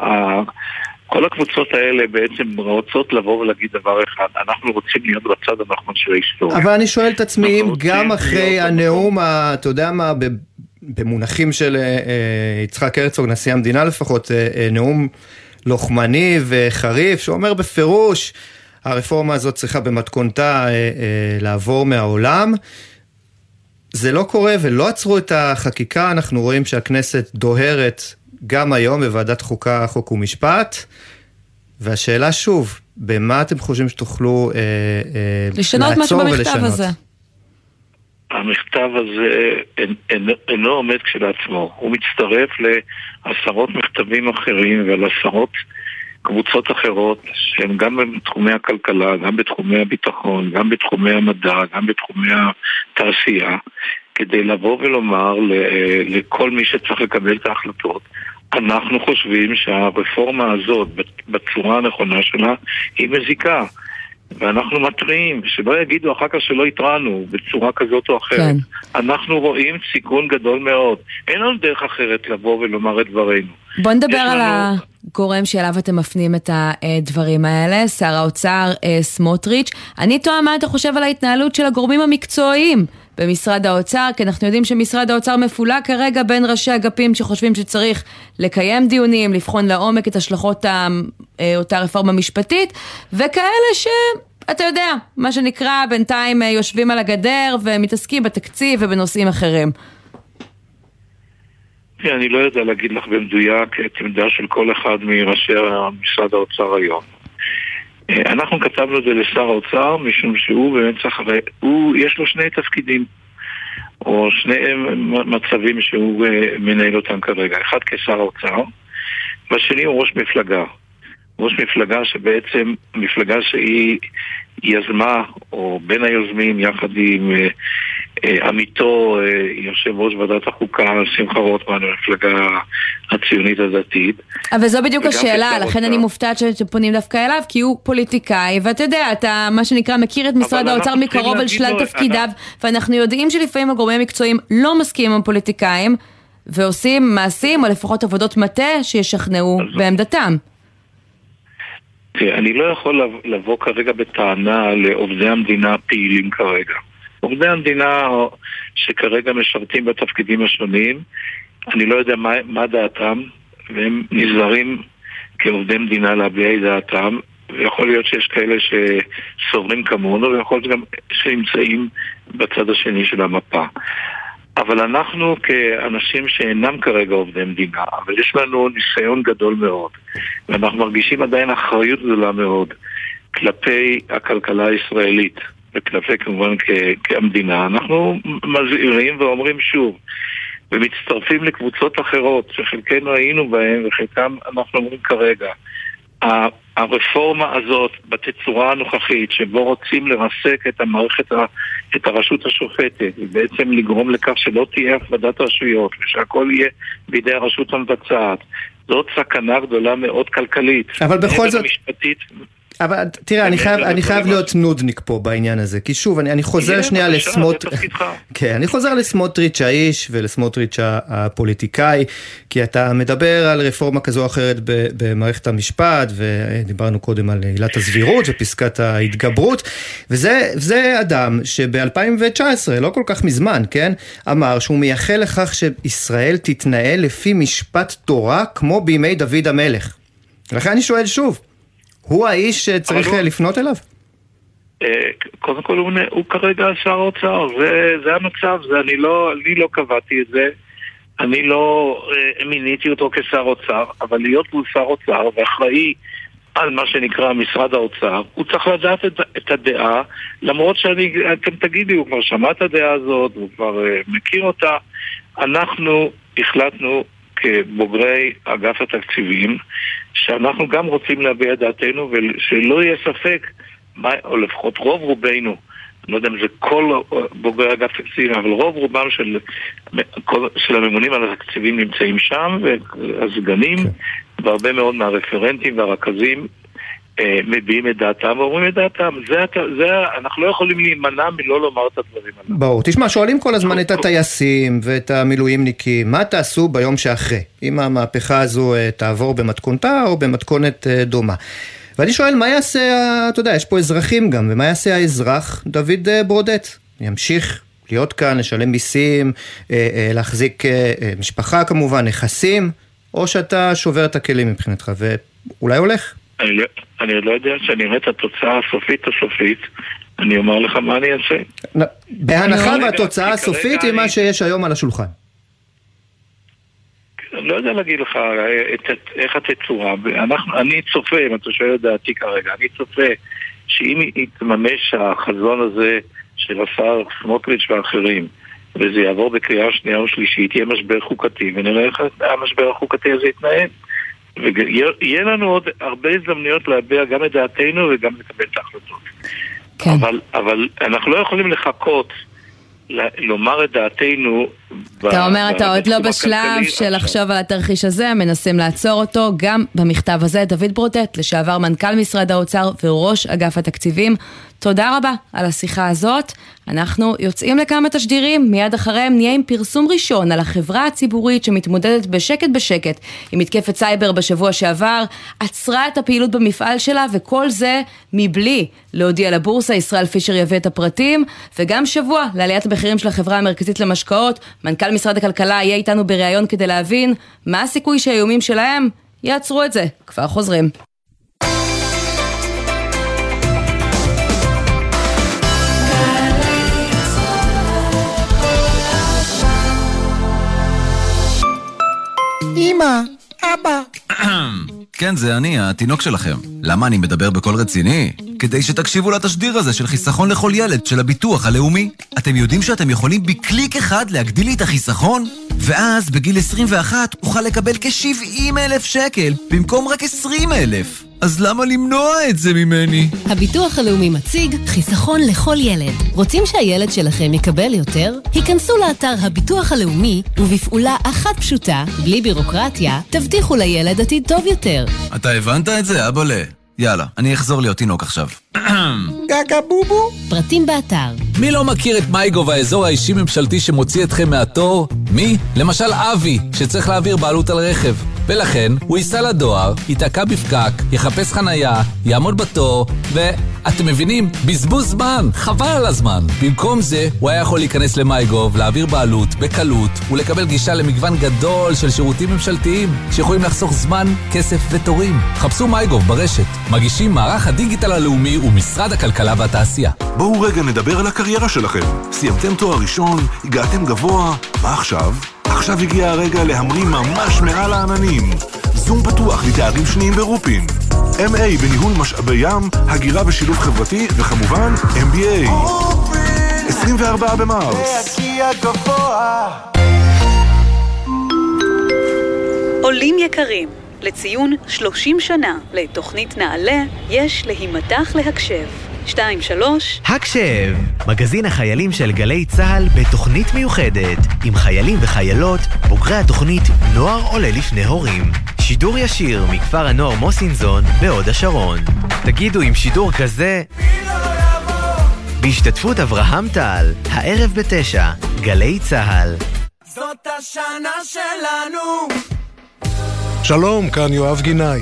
כל הקבוצות האלה בעצם רוצות לבוא ולהגיד דבר אחד, אנחנו רוצים להיות בצד הנכון של ההיסטוריה. אבל אני שואל את עצמי אם גם אחרי הנאום, אתה יודע מה, במונחים של אה, אה, יצחק הרצוג, נשיא המדינה לפחות, אה, נאום לוחמני וחריף, שאומר בפירוש, הרפורמה הזאת צריכה במתכונתה לעבור מהעולם. זה לא קורה ולא עצרו את החקיקה, אנחנו רואים שהכנסת דוהרת גם היום בוועדת חוקה, חוק ומשפט. והשאלה שוב, במה אתם חושבים שתוכלו אה, אה, לשנות משהו במכתב הזה? המכתב הזה אינו עומד כשלעצמו, הוא מצטרף לעשרות מכתבים אחרים ועל עשרות קבוצות אחרות שהן גם בתחומי הכלכלה, גם בתחומי הביטחון, גם בתחומי המדע, גם בתחומי התעשייה, כדי לבוא ולומר לכל מי שצריך לקבל את ההחלטות, אנחנו חושבים שהרפורמה הזאת, בצורה הנכונה שלה, היא מזיקה. ואנחנו מתריעים, שלא יגידו אחר כך שלא התרענו בצורה כזאת או אחרת. כן. אנחנו רואים סיכון גדול מאוד. אין לנו דרך אחרת לבוא ולומר את דברינו. בוא נדבר על לנו... הגורם שאליו אתם מפנים את הדברים האלה, שר האוצר אה, סמוטריץ'. אני תוהה מה אתה חושב על ההתנהלות של הגורמים המקצועיים במשרד האוצר, כי אנחנו יודעים שמשרד האוצר מפולג כרגע בין ראשי אגפים שחושבים שצריך לקיים דיונים, לבחון לעומק את השלכות אה, אותה רפורמה משפטית, וכאלה ש... אתה יודע, מה שנקרא, בינתיים אה, יושבים על הגדר ומתעסקים בתקציב ובנושאים אחרים. אני לא יודע להגיד לך במדויק את עמדה של כל אחד מראשי משרד האוצר היום. אנחנו כתבנו את זה לשר האוצר משום שהוא באמת צריך, הוא, יש לו שני תפקידים או שני מצבים שהוא אה, מנהל אותם כרגע. אחד כשר האוצר, והשני הוא ראש מפלגה. ראש מפלגה שבעצם, מפלגה שהיא יזמה, או בין היוזמים, יחד עם אה, עמיתו, אה, יושב ראש ועדת החוקה, שמחה רוטמן, המפלגה הציונית הדתית. אבל זו בדיוק השאלה, לכן אני מופתעת שאתם פונים דווקא אליו, כי הוא פוליטיקאי, ואתה יודע, אתה מה שנקרא מכיר את משרד האוצר מקרוב על שלל תפקידיו, ואנחנו יודעים שלפעמים הגורמים המקצועיים לא מסכימים עם הפוליטיקאים, ועושים מעשים, או לפחות עבודות מטה, שישכנעו בעמדתם. תראה, אני לא יכול לבוא כרגע בטענה לעובדי המדינה הפעילים כרגע. עובדי המדינה שכרגע משרתים בתפקידים השונים, אני לא יודע מה, מה דעתם, והם נזהרים כעובדי מדינה להביע את דעתם, ויכול להיות שיש כאלה שסוברים כמונו, ויכול להיות גם שנמצאים בצד השני של המפה. אבל אנחנו כאנשים שאינם כרגע עובדי מדינה, אבל יש לנו ניסיון גדול מאוד, ואנחנו מרגישים עדיין אחריות גדולה מאוד כלפי הכלכלה הישראלית, וכלפי כמובן כמדינה, אנחנו מזהירים ואומרים שוב, ומצטרפים לקבוצות אחרות שחלקנו היינו בהן וחלקם אנחנו אומרים כרגע, הרפורמה הזאת בתצורה הנוכחית, שבו רוצים לרסק את המערכת, את הרשות השופטת, ובעצם לגרום לכך שלא תהיה הפרדת רשויות, ושהכול יהיה בידי הרשות המבצעת, זאת סכנה גדולה מאוד כלכלית. אבל בכל זאת... משפטית, אבל תראה, אני חייב, אני חייב להיות נודניק פה בעניין הזה, כי שוב, אני, אני חוזר שנייה לסמוטריץ', [LAUGHS] כן, אני חוזר לסמוטריץ' האיש ולסמוטריץ' הפוליטיקאי, כי אתה מדבר על רפורמה כזו או אחרת במערכת המשפט, ודיברנו קודם על עילת הסבירות ופסקת ההתגברות, וזה אדם שב-2019, לא כל כך מזמן, כן, אמר שהוא מייחל לכך שישראל תתנהל לפי משפט תורה כמו בימי דוד המלך. לכן אני שואל שוב, הוא האיש שצריך הוא... לפנות אליו? אה, קודם כל הוא, הוא כרגע שר האוצר, זה, זה המצב, זה, אני, לא, אני לא קבעתי את זה, אני לא אה, מיניתי אותו כשר אוצר, אבל להיות הוא שר אוצר ואחראי על מה שנקרא משרד האוצר, הוא צריך לדעת את, את הדעה, למרות שאתם תגידי, הוא כבר שמע את הדעה הזאת, הוא כבר uh, מכיר אותה. אנחנו החלטנו כבוגרי אגף התקציבים, שאנחנו גם רוצים להביע דעתנו ושלא יהיה ספק, מה, או לפחות רוב רובנו, אני לא יודע אם זה כל בוגרי אגף תקציבים, אבל רוב רובם של, של הממונים על התקציבים נמצאים שם, והסגנים, okay. כן. והרבה מאוד מהרפרנטים והרכזים מביעים את דעתם ואומרים את דעתם. זה, זה, אנחנו לא יכולים להימנע מלא לומר את הדברים האלה. ברור. תשמע, שואלים כל הזמן את הטייסים ואת המילואימניקים, מה תעשו ביום שאחרי, אם המהפכה הזו אה, תעבור במתכונתה או במתכונת אה, דומה. ואני שואל, מה יעשה, אתה יודע, יש פה אזרחים גם, ומה יעשה האזרח דוד ברודט? ימשיך להיות כאן, לשלם מיסים, להחזיק משפחה כמובן, נכסים, או שאתה שובר את הכלים מבחינתך, ואולי הולך? אני לא, אני לא יודע שאני אראה את התוצאה הסופית הסופית, אני אומר לך מה אני אעשה. בהנחה והתוצאה הסופית היא מה שיש היום על השולחן. אני לא יודע להגיד לך איך התצורה, אני צופה, אם אתה שואל את דעתי כרגע, אני צופה שאם יתממש החזון הזה של השר סמוטריץ' ואחרים, וזה יעבור בקריאה שנייה ושלישית, יהיה משבר חוקתי, ונראה איך המשבר החוקתי הזה יתנהל. ויהיה לנו עוד הרבה הזדמנויות להביע גם את דעתנו וגם לקבל את ההחלטות. כן. אבל, אבל אנחנו לא יכולים לחכות לומר את דעתנו. אתה אומר, אתה עוד לא בשלב של לחשוב על התרחיש הזה, מנסים לעצור אותו. גם במכתב הזה, דוד ברודט, לשעבר מנכ"ל משרד האוצר וראש אגף התקציבים, תודה רבה על השיחה הזאת. אנחנו יוצאים לכמה תשדירים, מיד אחריהם נהיה עם פרסום ראשון על החברה הציבורית שמתמודדת בשקט בשקט עם מתקפת סייבר בשבוע שעבר, עצרה את הפעילות במפעל שלה וכל זה מבלי להודיע לבורסה, ישראל פישר יביא את הפרטים, וגם שבוע לעליית המחירים של החברה המרכזית למשקאות, מנכ"ל משרד הכלכלה יהיה איתנו בריאיון כדי להבין מה הסיכוי שהאיומים שלהם יעצרו את זה. כבר חוזרים. אמא, אבא. [CLEARS THROAT] כן, זה אני, התינוק שלכם. למה אני מדבר בקול רציני? כדי שתקשיבו לתשדיר הזה של חיסכון לכל ילד של הביטוח הלאומי. אתם יודעים שאתם יכולים בקליק אחד להגדיל לי את החיסכון? ואז בגיל 21 אוכל לקבל כ-70 אלף שקל במקום רק 20 אלף. אז למה למנוע את זה ממני? הביטוח הלאומי מציג חיסכון לכל ילד. רוצים שהילד שלכם יקבל יותר? היכנסו לאתר הביטוח הלאומי, ובפעולה אחת פשוטה, בלי בירוקרטיה, תבטיחו לילד עתיד טוב יותר. אתה הבנת את זה, אבאלה? יאללה, אני אחזור להיות תינוק עכשיו. גגה בובו? פרטים באתר. מי לא מכיר את מייגו והאזור האישי-ממשלתי שמוציא אתכם מהתור? מי? למשל אבי, שצריך להעביר בעלות על רכב. ולכן הוא ייסע לדואר, ייתקע בפקק, יחפש חנייה, יעמוד בתור, ו... אתם מבינים? בזבוז זמן, חבל על הזמן. במקום זה, הוא היה יכול להיכנס למייגוב, להעביר בעלות, בקלות, ולקבל גישה למגוון גדול של שירותים ממשלתיים, שיכולים לחסוך זמן, כסף ותורים. חפשו מייגוב ברשת. מגישים מערך הדיגיטל הלאומי ומשרד הכלכלה והתעשייה. בואו רגע נדבר על הקריירה שלכם. סיימתם תואר ראשון, הגעתם גבוה, מה עכשיו? עכשיו הגיע הרגע להמריא ממש מעל העננים. זום פתוח לתארים שניים ברופין. MA בניהול משאבי ים, הגירה ושילוב חברתי, וכמובן MBA. 24 במרס. עולים יקרים, לציון 30 שנה לתוכנית נעל"ה, יש להימתח להקשב. 2-3 הקשב, מגזין החיילים של גלי צה"ל בתוכנית מיוחדת עם חיילים וחיילות, בוגרי התוכנית נוער עולה לפני הורים. שידור ישיר מכפר הנוער מוסינזון בהוד השרון. תגידו עם שידור כזה... בהשתתפות אברהם טל, הערב בתשע, גלי צה"ל. זאת השנה שלנו! שלום, כאן יואב גינאי.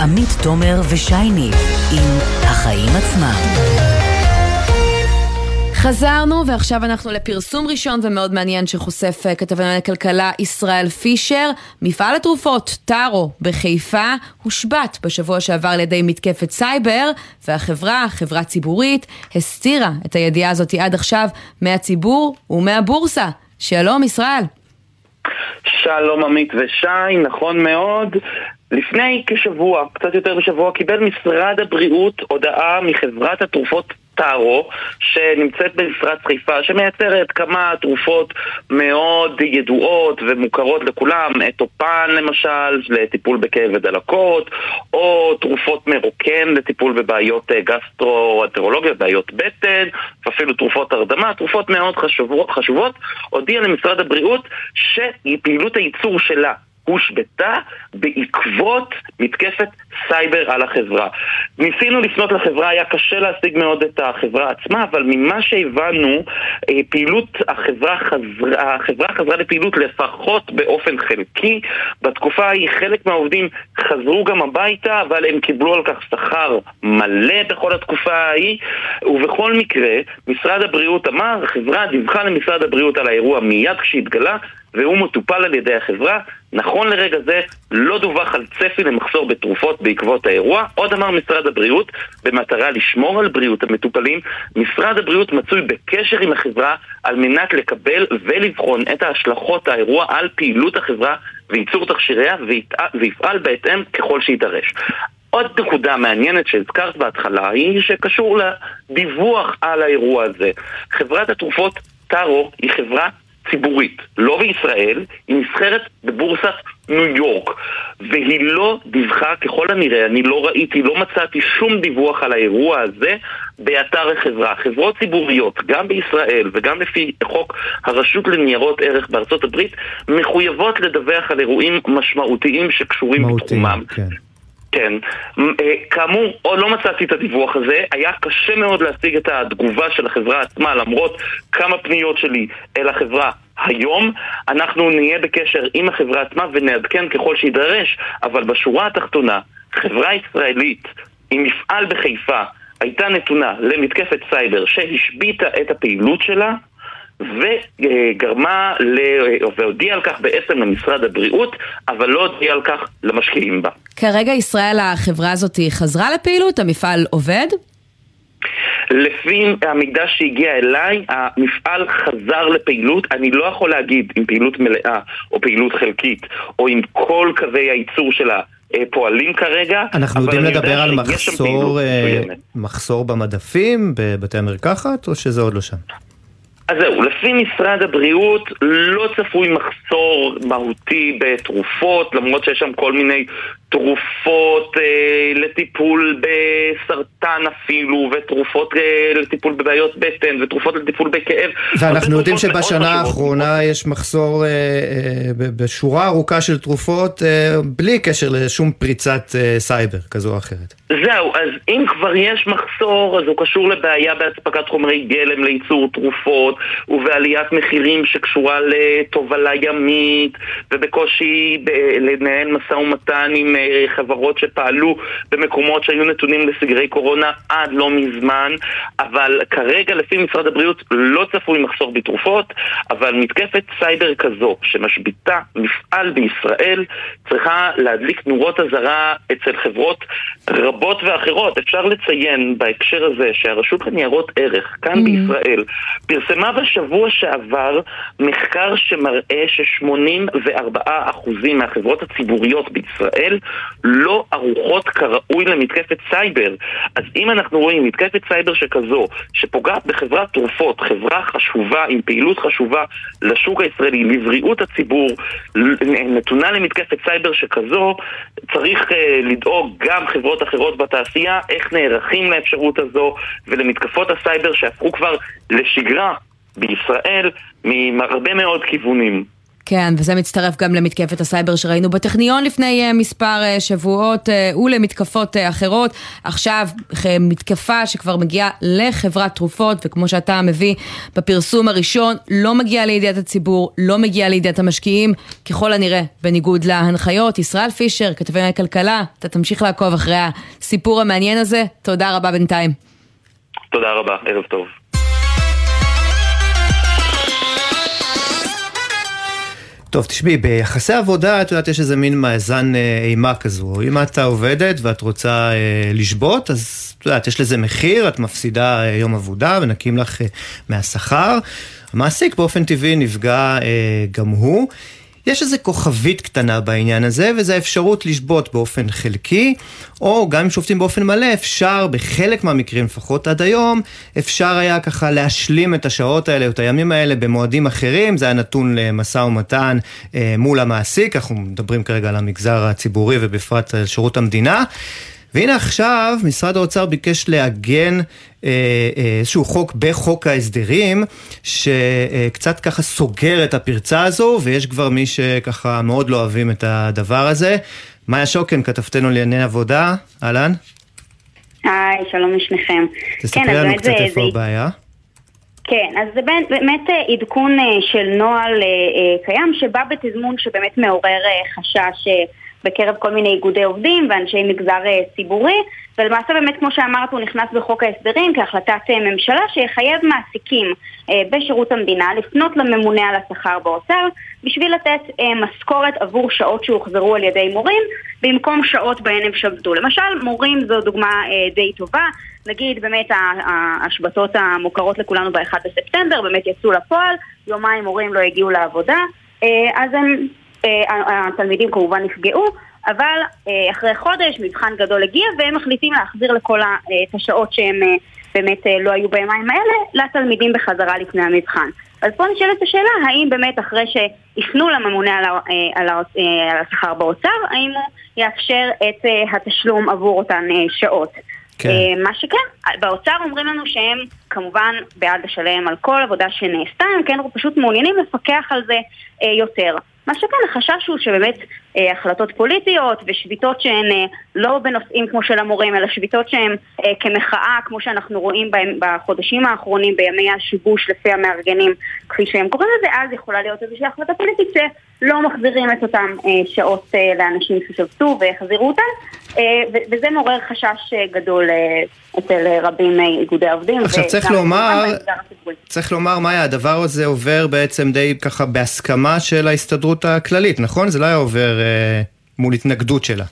עמית תומר ושייני עם החיים עצמם. חזרנו, ועכשיו אנחנו לפרסום ראשון ומאוד מעניין שחושף אה, כתבנו לכלכלה ישראל פישר. מפעל התרופות טארו בחיפה הושבת בשבוע שעבר על ידי מתקפת סייבר, והחברה, חברה ציבורית, הסתירה את הידיעה הזאת עד עכשיו מהציבור ומהבורסה. שלום ישראל. שלום עמית ושי, נכון מאוד. לפני כשבוע, קצת יותר משבוע, קיבל משרד הבריאות הודעה מחברת התרופות טארו, שנמצאת במפרץ חיפה, שמייצרת כמה תרופות מאוד ידועות ומוכרות לכולם, אתופן למשל, לטיפול בכאב ודלקות, או תרופות מרוקן לטיפול בבעיות אה, גסטרו-אנטרולוגיות, בעיות בטן, ואפילו תרופות הרדמה, תרופות מאוד חשובות, חשובות. הודיע למשרד הבריאות שפעילות הייצור שלה הושבתה בעקבות מתקפת סייבר על החברה. ניסינו לפנות לחברה, היה קשה להשיג מאוד את החברה עצמה, אבל ממה שהבנו, אה, פעילות החברה חזרה, החברה חזרה לפעילות לפחות באופן חלקי. בתקופה ההיא חלק מהעובדים חזרו גם הביתה, אבל הם קיבלו על כך שכר מלא בכל התקופה ההיא, ובכל מקרה, משרד הבריאות אמר, החברה דיווחה למשרד הבריאות על האירוע מיד כשהתגלה, והוא מטופל על ידי החברה. נכון לרגע זה לא דווח על צפי למחסור בתרופות בעקבות האירוע. עוד אמר משרד הבריאות, במטרה לשמור על בריאות המטופלים, משרד הבריאות מצוי בקשר עם החברה על מנת לקבל ולבחון את ההשלכות האירוע על פעילות החברה וייצור תכשיריה ויפעל בהתאם ככל שיידרש. עוד נקודה מעניינת שהזכרת בהתחלה היא שקשור לדיווח על האירוע הזה. חברת התרופות טארו היא חברה ציבורית, לא בישראל, היא נסחרת בבורסת ניו יורק, והיא לא דיווחה, ככל הנראה, אני לא ראיתי, לא מצאתי שום דיווח על האירוע הזה באתר החברה. חברות ציבוריות, גם בישראל וגם לפי חוק הרשות לניירות ערך בארצות הברית, מחויבות לדווח על אירועים משמעותיים שקשורים בתחומם. כן. כן. אה, כאמור, עוד לא מצאתי את הדיווח הזה. היה קשה מאוד להשיג את התגובה של החברה עצמה, למרות כמה פניות שלי אל החברה. היום אנחנו נהיה בקשר עם החברה עצמה ונעדכן ככל שידרש, אבל בשורה התחתונה, חברה ישראלית עם מפעל בחיפה הייתה נתונה למתקפת סייבר שהשביתה את הפעילות שלה וגרמה, ל... והודיעה על כך בעצם למשרד הבריאות, אבל לא הודיעה על כך למשקיעים בה. כרגע ישראל, החברה הזאת חזרה לפעילות? המפעל עובד? לפי המידע שהגיע אליי, המפעל חזר לפעילות. אני לא יכול להגיד אם פעילות מלאה או פעילות חלקית, או אם כל קווי הייצור שלה פועלים כרגע. אנחנו יודעים לדבר על מחסור, אה, מחסור במדפים, בבתי המרקחת, או שזה עוד לא שם? אז זהו, לפי משרד הבריאות לא צפוי מחסור מהותי בתרופות, למרות שיש שם כל מיני תרופות אה, לטיפול בסרטן אפילו, ותרופות אה, לטיפול בבעיות בטן, ותרופות לטיפול בכאב. ואנחנו יודעים שבשנה האחרונה יש מחסור אה, אה, בשורה ארוכה של תרופות, אה, בלי קשר לשום פריצת אה, סייבר כזו או אחרת. זהו, אז אם כבר יש מחסור, אז הוא קשור לבעיה באספקת חומרי גלם לייצור תרופות, ובעליית מחירים שקשורה לתובלה ימית, ובקושי ב- לנהל משא ומתן עם חברות שפעלו במקומות שהיו נתונים לסגרי קורונה עד לא מזמן, אבל כרגע לפי משרד הבריאות לא צפוי מחסור בתרופות, אבל מתקפת סייבר כזו שמשביתה מפעל בישראל צריכה להדליק נורות אזהרה אצל חברות רבות ואחרות. אפשר לציין בהקשר הזה שהרשות לניירות ערך כאן mm-hmm. בישראל פרסמה בשבוע שעבר מחקר שמראה ש-84% מהחברות הציבוריות בישראל לא ערוכות כראוי למתקפת סייבר. אז אם אנחנו רואים מתקפת סייבר שכזו, שפוגעת בחברת תרופות, חברה חשובה עם פעילות חשובה לשוק הישראלי, לבריאות הציבור, נתונה למתקפת סייבר שכזו, צריך uh, לדאוג גם חברות אחרות בתעשייה, איך נערכים לאפשרות הזו ולמתקפות הסייבר שהפכו כבר לשגרה בישראל מהרבה מאוד כיוונים. כן, וזה מצטרף גם למתקפת הסייבר שראינו בטכניון לפני uh, מספר uh, שבועות uh, ולמתקפות אחרות. עכשיו מתקפה שכבר מגיעה לחברת תרופות, וכמו שאתה מביא בפרסום הראשון, לא מגיעה לידיעת הציבור, לא מגיעה לידיעת המשקיעים, ככל הנראה בניגוד להנחיות. ישראל פישר, כתבי הכלכלה, אתה תמשיך לעקוב אחרי הסיפור המעניין הזה. תודה רבה בינתיים. תודה רבה, ערב טוב. טוב, תשמעי, ביחסי עבודה, את יודעת, יש איזה מין מאזן אה, אימה כזו. אם את עובדת ואת רוצה אה, לשבות, אז את יודעת, יש לזה מחיר, את מפסידה אה, יום עבודה ונקים לך אה, מהשכר. המעסיק באופן טבעי נפגע אה, גם הוא. יש איזו כוכבית קטנה בעניין הזה, וזו האפשרות לשבות באופן חלקי, או גם אם שופטים באופן מלא, אפשר בחלק מהמקרים, לפחות עד היום, אפשר היה ככה להשלים את השעות האלה, או את הימים האלה במועדים אחרים, זה היה נתון למשא ומתן אה, מול המעסיק, אנחנו מדברים כרגע על המגזר הציבורי ובפרט על שירות המדינה. והנה עכשיו משרד האוצר ביקש לעגן אה, אה, איזשהו חוק בחוק ההסדרים, שקצת ככה סוגר את הפרצה הזו, ויש כבר מי שככה מאוד לא אוהבים את הדבר הזה. מאיה שוקן, כתבתנו לענייני עבודה, אהלן. היי, שלום לשניכם. תספרי כן, לנו קצת איפה הבעיה. כן, אז זה באמת עדכון של נוהל קיים שבא בתזמון שבאמת מעורר חשש בקרב כל מיני איגודי עובדים ואנשי מגזר אה, ציבורי, ולמעשה באמת כמו שאמרת הוא נכנס בחוק ההסדרים כהחלטת אה, ממשלה שיחייב מעסיקים אה, בשירות המדינה לפנות לממונה על השכר באוצר בשביל לתת משכורת עבור שעות שהוחזרו על ידי מורים במקום שעות בהן הם שבתו. למשל מורים זו דוגמה די טובה, נגיד באמת ההשבתות המוכרות לכולנו ב-1 בספטמבר באמת יצאו לפועל, יומיים מורים לא הגיעו לעבודה, אז הם אה, התלמידים כמובן נפגעו, אבל אה, אחרי חודש מבחן גדול הגיע והם מחליטים להחזיר לכל אה, את השעות שהם באמת לא היו בימיים האלה לתלמידים בחזרה לפני המבחן. אז פה נשאלת השאלה, האם באמת אחרי שיפנו לממונה על, על, על השכר באוצר, האם הוא יאפשר את התשלום עבור אותן שעות. כן. מה שכן, באוצר אומרים לנו שהם כמובן בעד לשלם על כל עבודה שנעשתה, הם כן פשוט מעוניינים לפקח על זה יותר. מה שכן, החשש הוא שבאמת החלטות פוליטיות ושביתות שהן אה, לא בנושאים כמו של המורים, אלא שביתות שהן אה, כמחאה, כמו שאנחנו רואים בהם בחודשים האחרונים, בימי השיבוש לפי המארגנים, כפי שהם קוראים לזה, אז יכולה להיות איזושהי החלטה פוליטית שלא מחזירים את אותן אה, שעות אה, לאנשים ששבתו והחזירו אותן, אה, וזה מעורר חשש אה, גדול אה, אצל אה, רבים מאיגודי העובדים. עכשיו צריך לומר, צריך לומר, מאיה, הדבר הזה עובר בעצם די ככה בהסכמה של ההסתדרות הכללית, נכון? זה לא היה עובר אה, מול התנגדות שלה.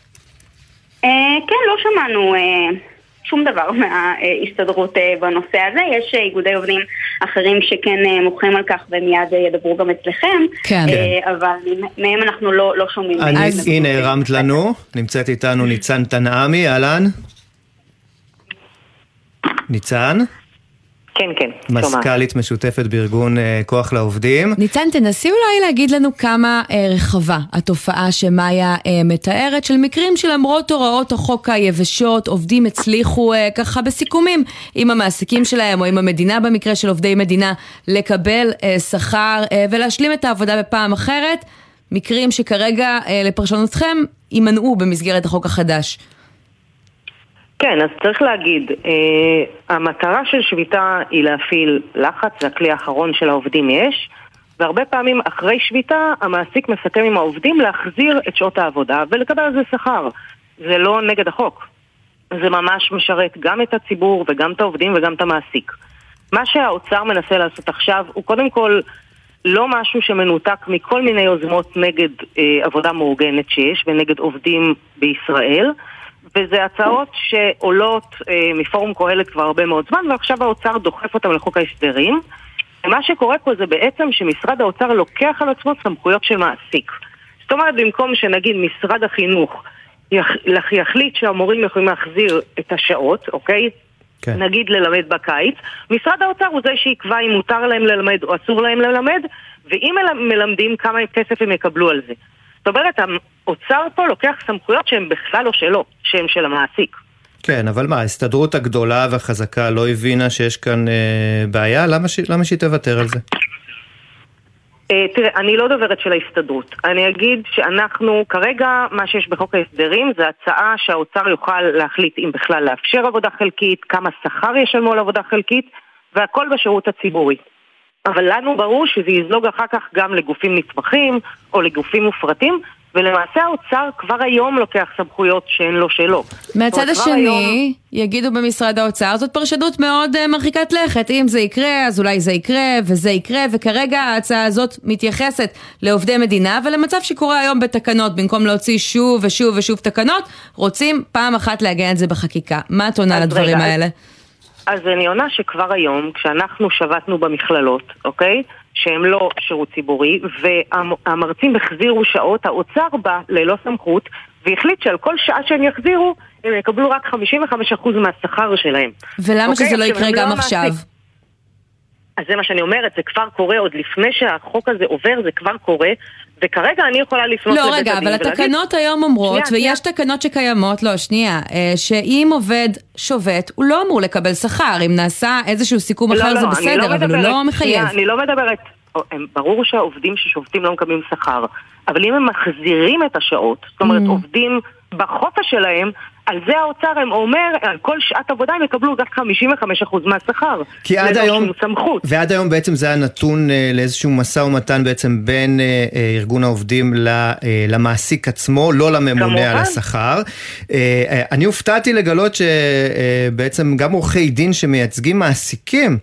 אה, כן, לא שמענו אה, שום דבר מההסתדרות אה, בנושא הזה. יש איגודי עובדים אחרים שכן מוחים על כך ומיד ידברו גם אצלכם, כן. אבל מהם אנחנו לא, לא שומעים. אני, אז... הנה, הרמת לנו, נמצאת איתנו ניצן תנעמי, אהלן. ניצן? כן, כן, מזכ"לית משותפת בארגון אה, כוח לעובדים. ניצן, תנסי אולי להגיד לנו כמה אה, רחבה התופעה שמאיה אה, מתארת, של מקרים שלמרות הוראות החוק היבשות, עובדים הצליחו אה, ככה בסיכומים עם המעסיקים שלהם, או עם המדינה במקרה של עובדי מדינה, לקבל אה, שכר אה, ולהשלים את העבודה בפעם אחרת. מקרים שכרגע, אה, לפרשנותכם, יימנעו במסגרת החוק החדש. כן, אז צריך להגיד, אה, המטרה של שביתה היא להפעיל לחץ, זה הכלי האחרון של העובדים יש, והרבה פעמים אחרי שביתה המעסיק מסכם עם העובדים להחזיר את שעות העבודה ולקבל על זה שכר. זה לא נגד החוק. זה ממש משרת גם את הציבור וגם את העובדים וגם את המעסיק. מה שהאוצר מנסה לעשות עכשיו הוא קודם כל לא משהו שמנותק מכל מיני יוזמות נגד אה, עבודה מאורגנת שיש ונגד עובדים בישראל. וזה הצעות שעולות אה, מפורום קהלת כבר הרבה מאוד זמן, ועכשיו האוצר דוחף אותן לחוק ההסדרים. ומה שקורה פה זה בעצם שמשרד האוצר לוקח על עצמו סמכויות של מעסיק. זאת אומרת, במקום שנגיד משרד החינוך יח, יחליט שהמורים יכולים להחזיר את השעות, אוקיי? כן. נגיד ללמד בקיץ, משרד האוצר הוא זה שיקבע אם מותר להם ללמד או אסור להם ללמד, ואם מלמדים כמה כסף הם יקבלו על זה. זאת אומרת, האוצר פה לוקח סמכויות שהן בכלל לא שלו, שהן של המעסיק. כן, אבל מה, ההסתדרות הגדולה והחזקה לא הבינה שיש כאן אה, בעיה? למה, ש... למה שהיא תוותר על זה? אה, תראה, אני לא דוברת של ההסתדרות. אני אגיד שאנחנו, כרגע מה שיש בחוק ההסדרים זה הצעה שהאוצר יוכל להחליט אם בכלל לאפשר עבודה חלקית, כמה שכר ישלמו על עבודה חלקית, והכל בשירות הציבורי. אבל לנו ברור שזה יזלוג אחר כך גם לגופים נתמכים או לגופים מופרטים, ולמעשה האוצר כבר היום לוקח סמכויות שהן לא שלו. מהצד השני, היום... יגידו במשרד האוצר, זאת פרשנות מאוד uh, מרחיקת לכת. אם זה יקרה, אז אולי זה יקרה, וזה יקרה, וכרגע ההצעה הזאת מתייחסת לעובדי מדינה, ולמצב שקורה היום בתקנות, במקום להוציא שוב ושוב ושוב תקנות, רוצים פעם אחת לעגן את זה בחקיקה. מה את עונה לדברים רגע, האלה? אז אני עונה שכבר היום, כשאנחנו שבתנו במכללות, אוקיי? שהם לא שירות ציבורי, והמרצים החזירו שעות, האוצר בא ללא סמכות והחליט שעל כל שעה שהם יחזירו, הם יקבלו רק 55% מהשכר שלהם. ולמה אוקיי? שזה לא יקרה גם לא עכשיו? מעסיק. אז זה מה שאני אומרת, זה כבר קורה, עוד לפני שהחוק הזה עובר, זה כבר קורה, וכרגע אני יכולה לפנות לא, לבית הדין ולהגיד... לא, רגע, אבל התקנות היום אומרות, שנייה, ויש שנייה. תקנות שקיימות, לא, שנייה, אה, שאם עובד שובת, הוא לא אמור לקבל שכר, אם נעשה איזשהו סיכום לא, אחר לא, זה בסדר, לא אבל מדברת, הוא לא מחייב. שנייה, אני לא מדברת, ברור שהעובדים ששובתים לא מקבלים שכר, אבל אם הם מחזירים את השעות, זאת אומרת, mm. עובדים בחופש שלהם, על זה האוצר הם אומר, על כל שעת עבודה הם יקבלו רק 55% מהשכר. כי עד היום, סמכות. ועד היום בעצם זה היה נתון אה, לאיזשהו משא ומתן בעצם בין אה, אה, ארגון העובדים ל, אה, למעסיק עצמו, לא לממונה כמובן. על השכר. אה, אה, אני הופתעתי לגלות שבעצם גם עורכי דין שמייצגים מעסיקים,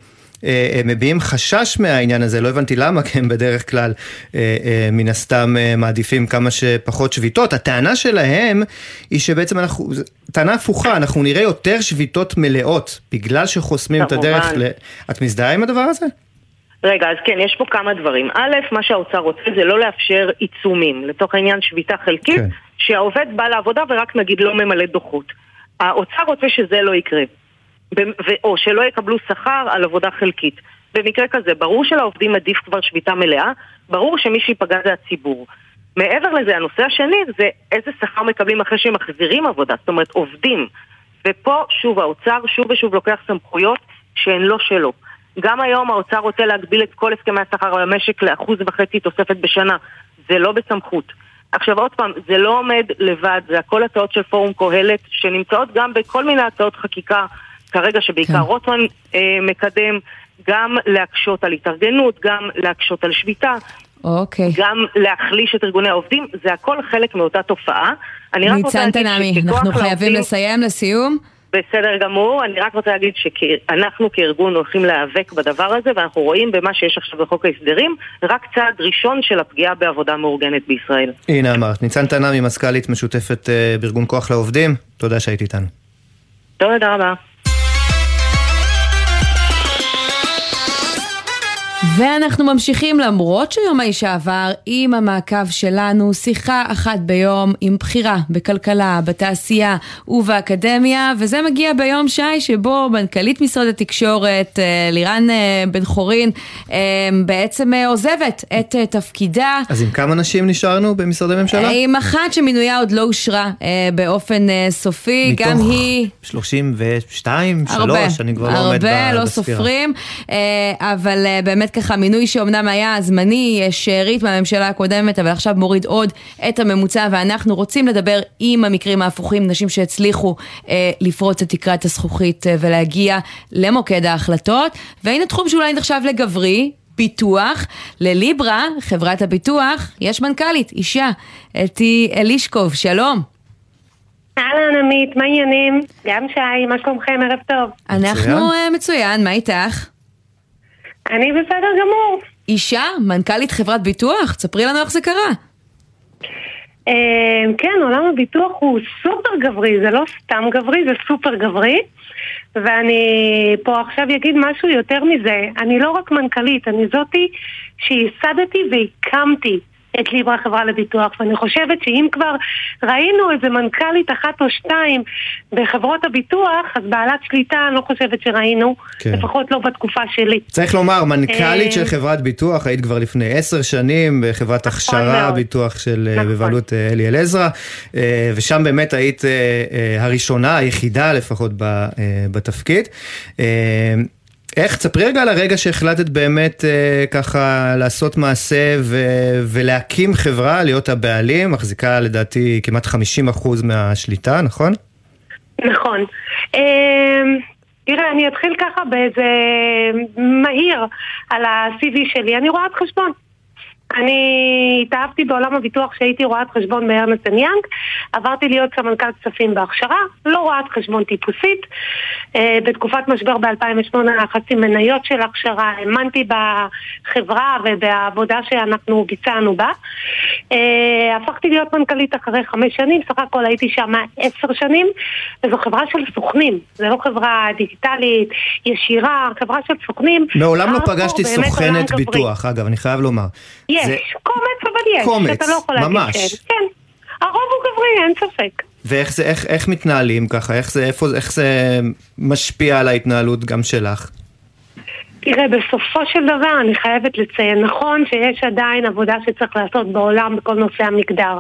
מביעים חשש מהעניין הזה, לא הבנתי למה, כי הם בדרך כלל אה, אה, מן הסתם מעדיפים כמה שפחות שביתות. הטענה שלהם היא שבעצם אנחנו, טענה הפוכה, אנחנו נראה יותר שביתות מלאות, בגלל שחוסמים את הדרך ל... את מזדהה עם הדבר הזה? רגע, אז כן, יש פה כמה דברים. א', מה שהאוצר רוצה זה לא לאפשר עיצומים. לתוך העניין שביתה חלקית, כן. שהעובד בא לעבודה ורק נגיד לא ממלא דוחות. האוצר רוצה שזה לא יקרה. או שלא יקבלו שכר על עבודה חלקית. במקרה כזה, ברור שלעובדים עדיף כבר שביתה מלאה, ברור שמי שייפגע זה הציבור. מעבר לזה, הנושא השני זה איזה שכר מקבלים אחרי שהם מחזירים עבודה, זאת אומרת עובדים. ופה שוב האוצר שוב ושוב לוקח סמכויות שהן לא שלו. גם היום האוצר רוצה להגביל את כל הסכמי השכר במשק לאחוז וחצי תוספת בשנה. זה לא בסמכות. עכשיו עוד פעם, זה לא עומד לבד, זה הכל הצעות של פורום קהלת שנמצאות גם בכל מיני הצעות חקיקה כרגע שבעיקר כן. רוטמן אה, מקדם, גם להקשות על התארגנות, גם להקשות על שביתה. אוקיי. גם להחליש את ארגוני העובדים, זה הכל חלק מאותה תופעה. ניצן תנעמי, אנחנו חייבים לעובדים, לסיים לסיום. בסדר גמור, אני רק רוצה להגיד שאנחנו כארגון הולכים להיאבק בדבר הזה ואנחנו רואים במה שיש עכשיו בחוק ההסדרים רק צעד ראשון של הפגיעה בעבודה מאורגנת בישראל. הנה אמרת, ניצן תנעמי, מזכ"לית משותפת אה, בארגון כוח לעובדים, תודה שהיית איתנו. תודה רבה. ואנחנו ממשיכים למרות שיום האישה עבר עם המעקב שלנו, שיחה אחת ביום עם בחירה בכלכלה, בתעשייה ובאקדמיה, וזה מגיע ביום שי שבו מנכ"לית משרד התקשורת, אה, לירן אה, בן חורין, אה, בעצם עוזבת את תפקידה. אז עם כמה נשים נשארנו במשרדי ממשלה? עם אחת שמינויה עוד לא אושרה באופן סופי, גם היא... 32, 3, אני כבר לא עומד בספירה. הרבה, לא סופרים, אבל באמת ככה מינוי שאומנם היה זמני, שארית מהממשלה הקודמת, אבל עכשיו מוריד עוד את הממוצע, ואנחנו רוצים לדבר עם המקרים ההפוכים, נשים שהצליחו אה, לפרוץ את תקרת הזכוכית אה, ולהגיע למוקד ההחלטות. והנה תחום שאולי נחשב לגברי, ביטוח. לליברה, חברת הביטוח, יש מנכ"לית, אישה, אתי אלישקוב, שלום. אהלן עמית, מה העניינים? גם שי, מה שלומכם? ערב טוב. אנחנו מצוין, uh, מצוין מה איתך? אני בסדר גמור. אישה, מנכ"לית חברת ביטוח? תספרי לנו איך זה קרה. אה, כן, עולם הביטוח הוא סופר גברי, זה לא סתם גברי, זה סופר גברי. ואני פה עכשיו אגיד משהו יותר מזה. אני לא רק מנכ"לית, אני זאתי שייסדתי והקמתי את ליברה חברה לביטוח, ואני חושבת שאם כבר ראינו איזה מנכ"לית אחת או שתיים בחברות הביטוח, אז בעלת שליטה אני לא חושבת שראינו, כן. לפחות לא בתקופה שלי. צריך לומר, מנכ"לית של חברת ביטוח, היית כבר לפני עשר שנים בחברת נכון הכשרה ביטוח של אה, נכון. בבעלות אה, אלי אלעזרה, אה, ושם באמת היית הראשונה, היחידה לפחות בתפקיד. איך, תספרי רגע על הרגע שהחלטת באמת אה, ככה לעשות מעשה ו- ולהקים חברה, להיות הבעלים, מחזיקה לדעתי כמעט 50% מהשליטה, נכון? נכון. אה, תראה, אני אתחיל ככה באיזה מהיר על ה-CV שלי. אני רואת חשבון. אני התאהבתי בעולם הביטוח כשהייתי רואת חשבון בארנסט יאנג, עברתי להיות סמנכ"ל כספים בהכשרה, לא רואת חשבון טיפוסית. אה, בתקופת משבר ב-2008 לחצתי מניות של הכשרה, האמנתי בחברה ובעבודה שאנחנו ביצענו בה. אה, הפכתי להיות מנכ"לית אחרי חמש שנים, סך הכל הייתי שם עשר שנים, וזו חברה של סוכנים, זו לא חברה דיגיטלית, ישירה, חברה של סוכנים. מעולם לא פגשתי סוכנת ביטוח, אגב, אני חייב לומר. יש, זה... קומץ אבל יש. קומץ, לא ממש. כן, הרוב הוא גברי, אין ספק. ואיך זה, איך, איך מתנהלים ככה? איך זה, איפה, איך זה משפיע על ההתנהלות גם שלך? תראה, בסופו של דבר אני חייבת לציין, נכון שיש עדיין עבודה שצריך לעשות בעולם בכל נושא המגדר,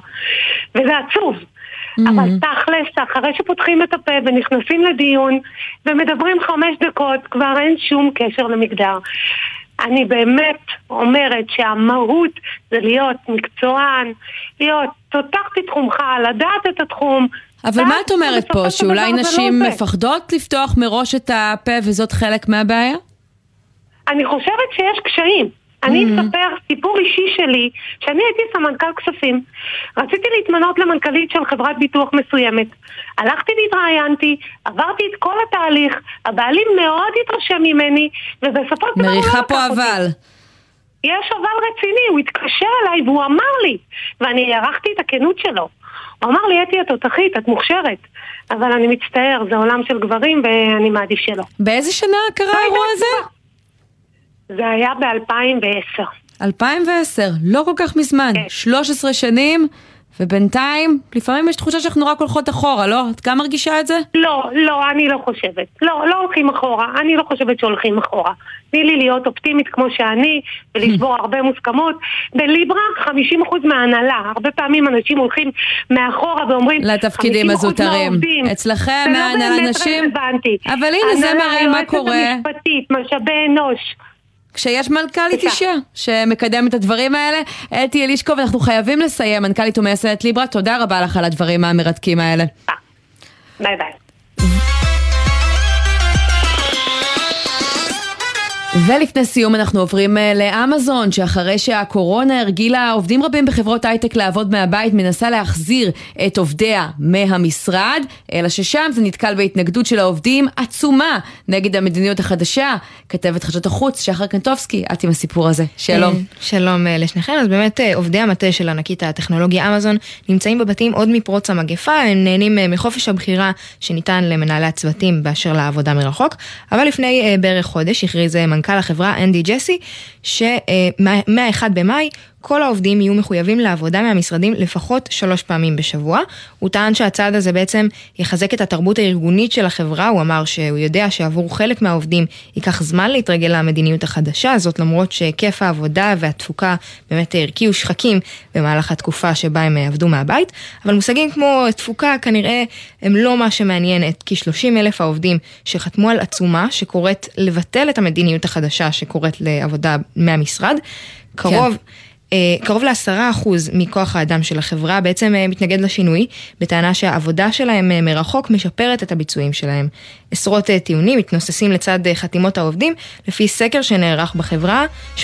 וזה עצוב. Mm-hmm. אבל תכלס, אחרי שפותחים את הפה ונכנסים לדיון ומדברים חמש דקות, כבר אין שום קשר למגדר. אני באמת אומרת שהמהות זה להיות מקצוען, להיות תותח בתחומך, לדעת את התחום. אבל מה את אומרת פה, שאולי לא נשים לא מפחדות לפתוח מראש את הפה וזאת חלק מהבעיה? אני חושבת שיש קשיים. אני mm-hmm. אספר סיפור אישי שלי, שאני הייתי סמנכ"ל כספים. רציתי להתמנות למנכ"לית של חברת ביטוח מסוימת. הלכתי והתראיינתי, עברתי את כל התהליך, הבעלים מאוד התרשם ממני, ובסופו של דבר הוא לא לקח אותי. מריחה פה אבל. יש אבל רציני, הוא התקשר אליי והוא אמר לי, ואני הערכתי את הכנות שלו. הוא אמר לי, אתי, את תותחית, את מוכשרת. אבל אני מצטער, זה עולם של גברים ואני מעדיף שלא. באיזה שנה קרה האירוע הזה? זה היה ב-2010. 2010, לא כל כך מזמן, כן. 13 שנים, ובינתיים, לפעמים יש תחושה שאנחנו רק הולכות אחורה, לא? את גם מרגישה את זה? לא, לא, אני לא חושבת. לא, לא הולכים אחורה. אני לא חושבת שהולכים אחורה. תני לי להיות אופטימית כמו שאני, ולשבור הרבה מוסכמות. בליברה, 50% מההנהלה. הרבה פעמים אנשים הולכים מאחורה ואומרים... לתפקידים הזוטרים. אצלכם, מההנהלה לא באמת רלוונטי. אבל הנה, זה מראה מה קורה. הנהלה, יועצת המשפטית, משאבי אנוש. כשיש מנכ"לית אישה שמקדם את הדברים האלה. אתי אלישקוב, אנחנו חייבים לסיים, מנכ"לית ומייסדת ליברה, תודה רבה לך על הדברים המרתקים האלה. ביי ביי. ולפני סיום אנחנו עוברים אה, לאמזון, שאחרי שהקורונה הרגילה עובדים רבים בחברות הייטק לעבוד מהבית, מנסה להחזיר את עובדיה מהמשרד, אלא ששם זה נתקל בהתנגדות של העובדים עצומה נגד המדיניות החדשה. כתבת חדשות החוץ, שחר קנטובסקי, את עם הסיפור הזה. שלום. אה, שלום אה, לשניכם. אז באמת עובדי המטה של ענקית הטכנולוגיה אמזון נמצאים בבתים עוד מפרוץ המגפה, הם נהנים מחופש הבחירה שניתן למנהלי הצוותים באשר לעבודה מרחוק, אבל לפני בערך חודש הכריז מנכ"ל החברה אנדי ג'סי, שמה-1 במאי כל העובדים יהיו מחויבים לעבודה מהמשרדים לפחות שלוש פעמים בשבוע. הוא טען שהצעד הזה בעצם יחזק את התרבות הארגונית של החברה, הוא אמר שהוא יודע שעבור חלק מהעובדים ייקח זמן להתרגל למדיניות החדשה, זאת למרות שהיקף העבודה והתפוקה באמת הרקיעו שחקים במהלך התקופה שבה הם עבדו מהבית, אבל מושגים כמו תפוקה כנראה הם לא מה שמעניין את כ-30 אלף העובדים שחתמו על עצומה שקוראת לבטל את המדיניות החדשה שקוראת לעבודה מהמשרד. קרוב... כן. אה, קרוב לעשרה אחוז מכוח האדם של החברה בעצם אה, מתנגד לשינוי, בטענה שהעבודה שלהם אה, מרחוק משפרת את הביצועים שלהם. עשרות טיעונים מתנוססים לצד חתימות העובדים, לפי סקר שנערך בחברה, 87%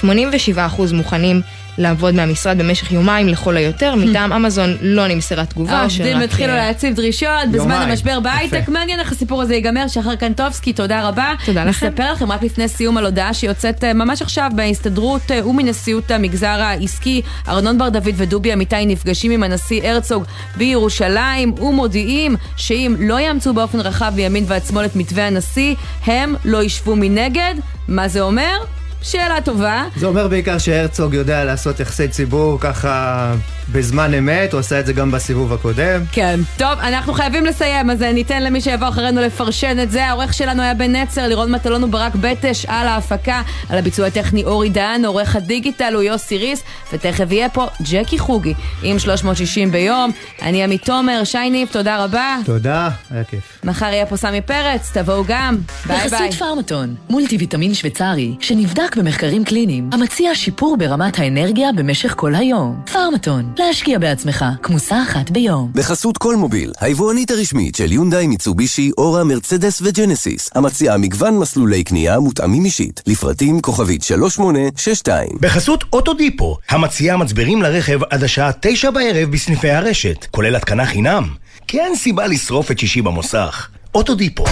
מוכנים לעבוד מהמשרד במשך יומיים לכל היותר, [LAUGHS] מטעם אמזון לא נמסרה תגובה. העובדים התחילו להציב דרישות בזמן המשבר בהייטק, מעניין איך הסיפור הזה ייגמר, שחר קנטובסקי, תודה רבה. תודה לכם. נספר לכם רק לפני סיום על הודעה שיוצאת ממש עכשיו בהסתדרות ומנשיאות המגזר העסקי, ארנון בר דוד ודובי אמיתי נפגשים עם הנשיא הרצוג בירושלים ומודיעים שאם לא יאמצו באופן רחב בימין ועד שמאל את מתווה הנשיא, הם לא ישבו מנגד. מה זה אומר? שאלה טובה. זה אומר בעיקר שהרצוג יודע לעשות יחסי ציבור ככה בזמן אמת, הוא עשה את זה גם בסיבוב הקודם. כן. טוב, אנחנו חייבים לסיים, אז ניתן למי שיבוא אחרינו לפרשן את זה. העורך שלנו היה בן נצר, לירון מטלון וברק בטש על ההפקה, על הביצוע הטכני אורי דהן, עורך הדיגיטל הוא יוסי ריס, ותכף יהיה פה ג'קי חוגי עם 360 ביום. אני עמית תומר, שי ניב, תודה רבה. תודה, היה כיף. מחר יהיה פה סמי פרץ, תבואו גם. ביי ביי. בחסות פארמטון, מולטי ויטמין שוויצרי, שנבדק מוצק במחקרים קליניים, המציע שיפור ברמת האנרגיה במשך כל היום. פארמטון, להשקיע בעצמך, כמוסה אחת ביום. בחסות כלמוביל, היבואנית הרשמית של יונדאי, מיצובישי, אורה, מרצדס וג'נסיס, המציעה מגוון מסלולי קנייה מותאמים אישית, לפרטים כוכבית 3862. בחסות אוטודיפו, המציעה מצברים לרכב עד השעה תשע בערב בסניפי הרשת, כולל התקנה חינם. כי אין סיבה לשרוף את שישי במוסך. אוטודיפו.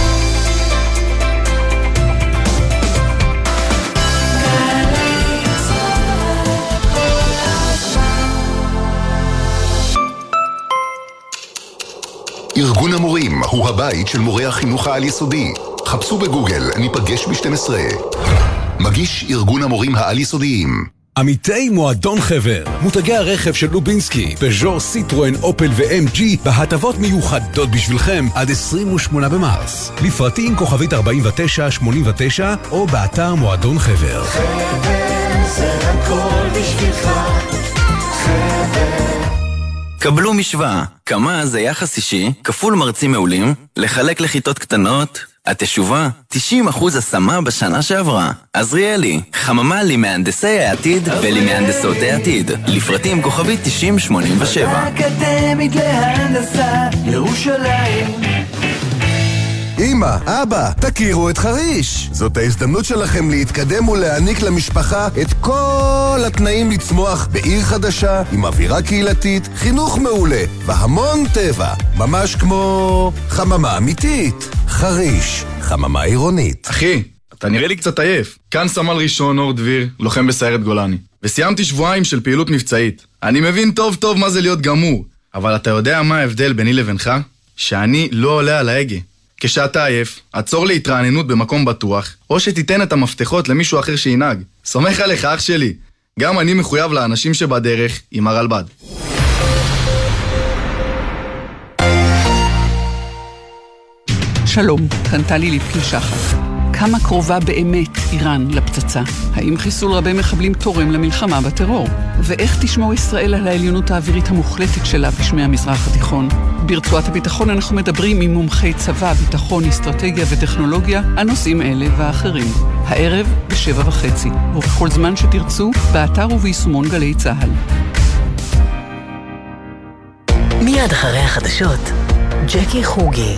ארגון המורים הוא הבית של מורי החינוך העל-יסודי. חפשו בגוגל, ניפגש ב-12. מגיש ארגון המורים העל-יסודיים. עמיתי מועדון חבר, מותגי הרכב של לובינסקי, פז'ור, סיטרואן, אופל ו-MG בהטבות מיוחדות בשבילכם עד 28 במרס. לפרטים כוכבית 4989 או באתר מועדון חבר. חבר זה הכל בשבילך, חבר קבלו משוואה, כמה זה יחס אישי, כפול מרצים מעולים, לחלק לכיתות קטנות, התשובה, 90% השמה בשנה שעברה. עזריאלי, חממה למהנדסי העתיד ולמהנדסות העתיד. לפרטים כוכבית 9087. האקדמית להנדסה, ירושלים. אמא, אבא, תכירו את חריש. זאת ההזדמנות שלכם להתקדם ולהעניק למשפחה את כל התנאים לצמוח בעיר חדשה, עם אווירה קהילתית, חינוך מעולה והמון טבע. ממש כמו חממה אמיתית. חריש, חממה עירונית. אחי, אתה נראה לי קצת עייף. כאן סמל ראשון אור דביר, לוחם בסיירת גולני. וסיימתי שבועיים של פעילות מבצעית. אני מבין טוב טוב מה זה להיות גמור, אבל אתה יודע מה ההבדל ביני לבינך? שאני לא עולה על ההגה. כשאתה עייף, עצור להתרעננות במקום בטוח, או שתיתן את המפתחות למישהו אחר שינהג. סומך עליך, אח שלי. גם אני מחויב לאנשים שבדרך עם הרלב"ד. שלום, כאן טלי ליפקין שחר. כמה קרובה באמת איראן לפצצה? האם חיסול רבי מחבלים תורם למלחמה בטרור? ואיך תשמור ישראל על העליונות האווירית המוחלטת שלה בשמי המזרח התיכון? ברצועת הביטחון אנחנו מדברים עם מומחי צבא, ביטחון, אסטרטגיה וטכנולוגיה על נושאים אלה והאחרים. הערב בשבע וחצי, ובכל זמן שתרצו, באתר וביישומון גלי צה"ל. מיד אחרי החדשות, ג'קי חוגי.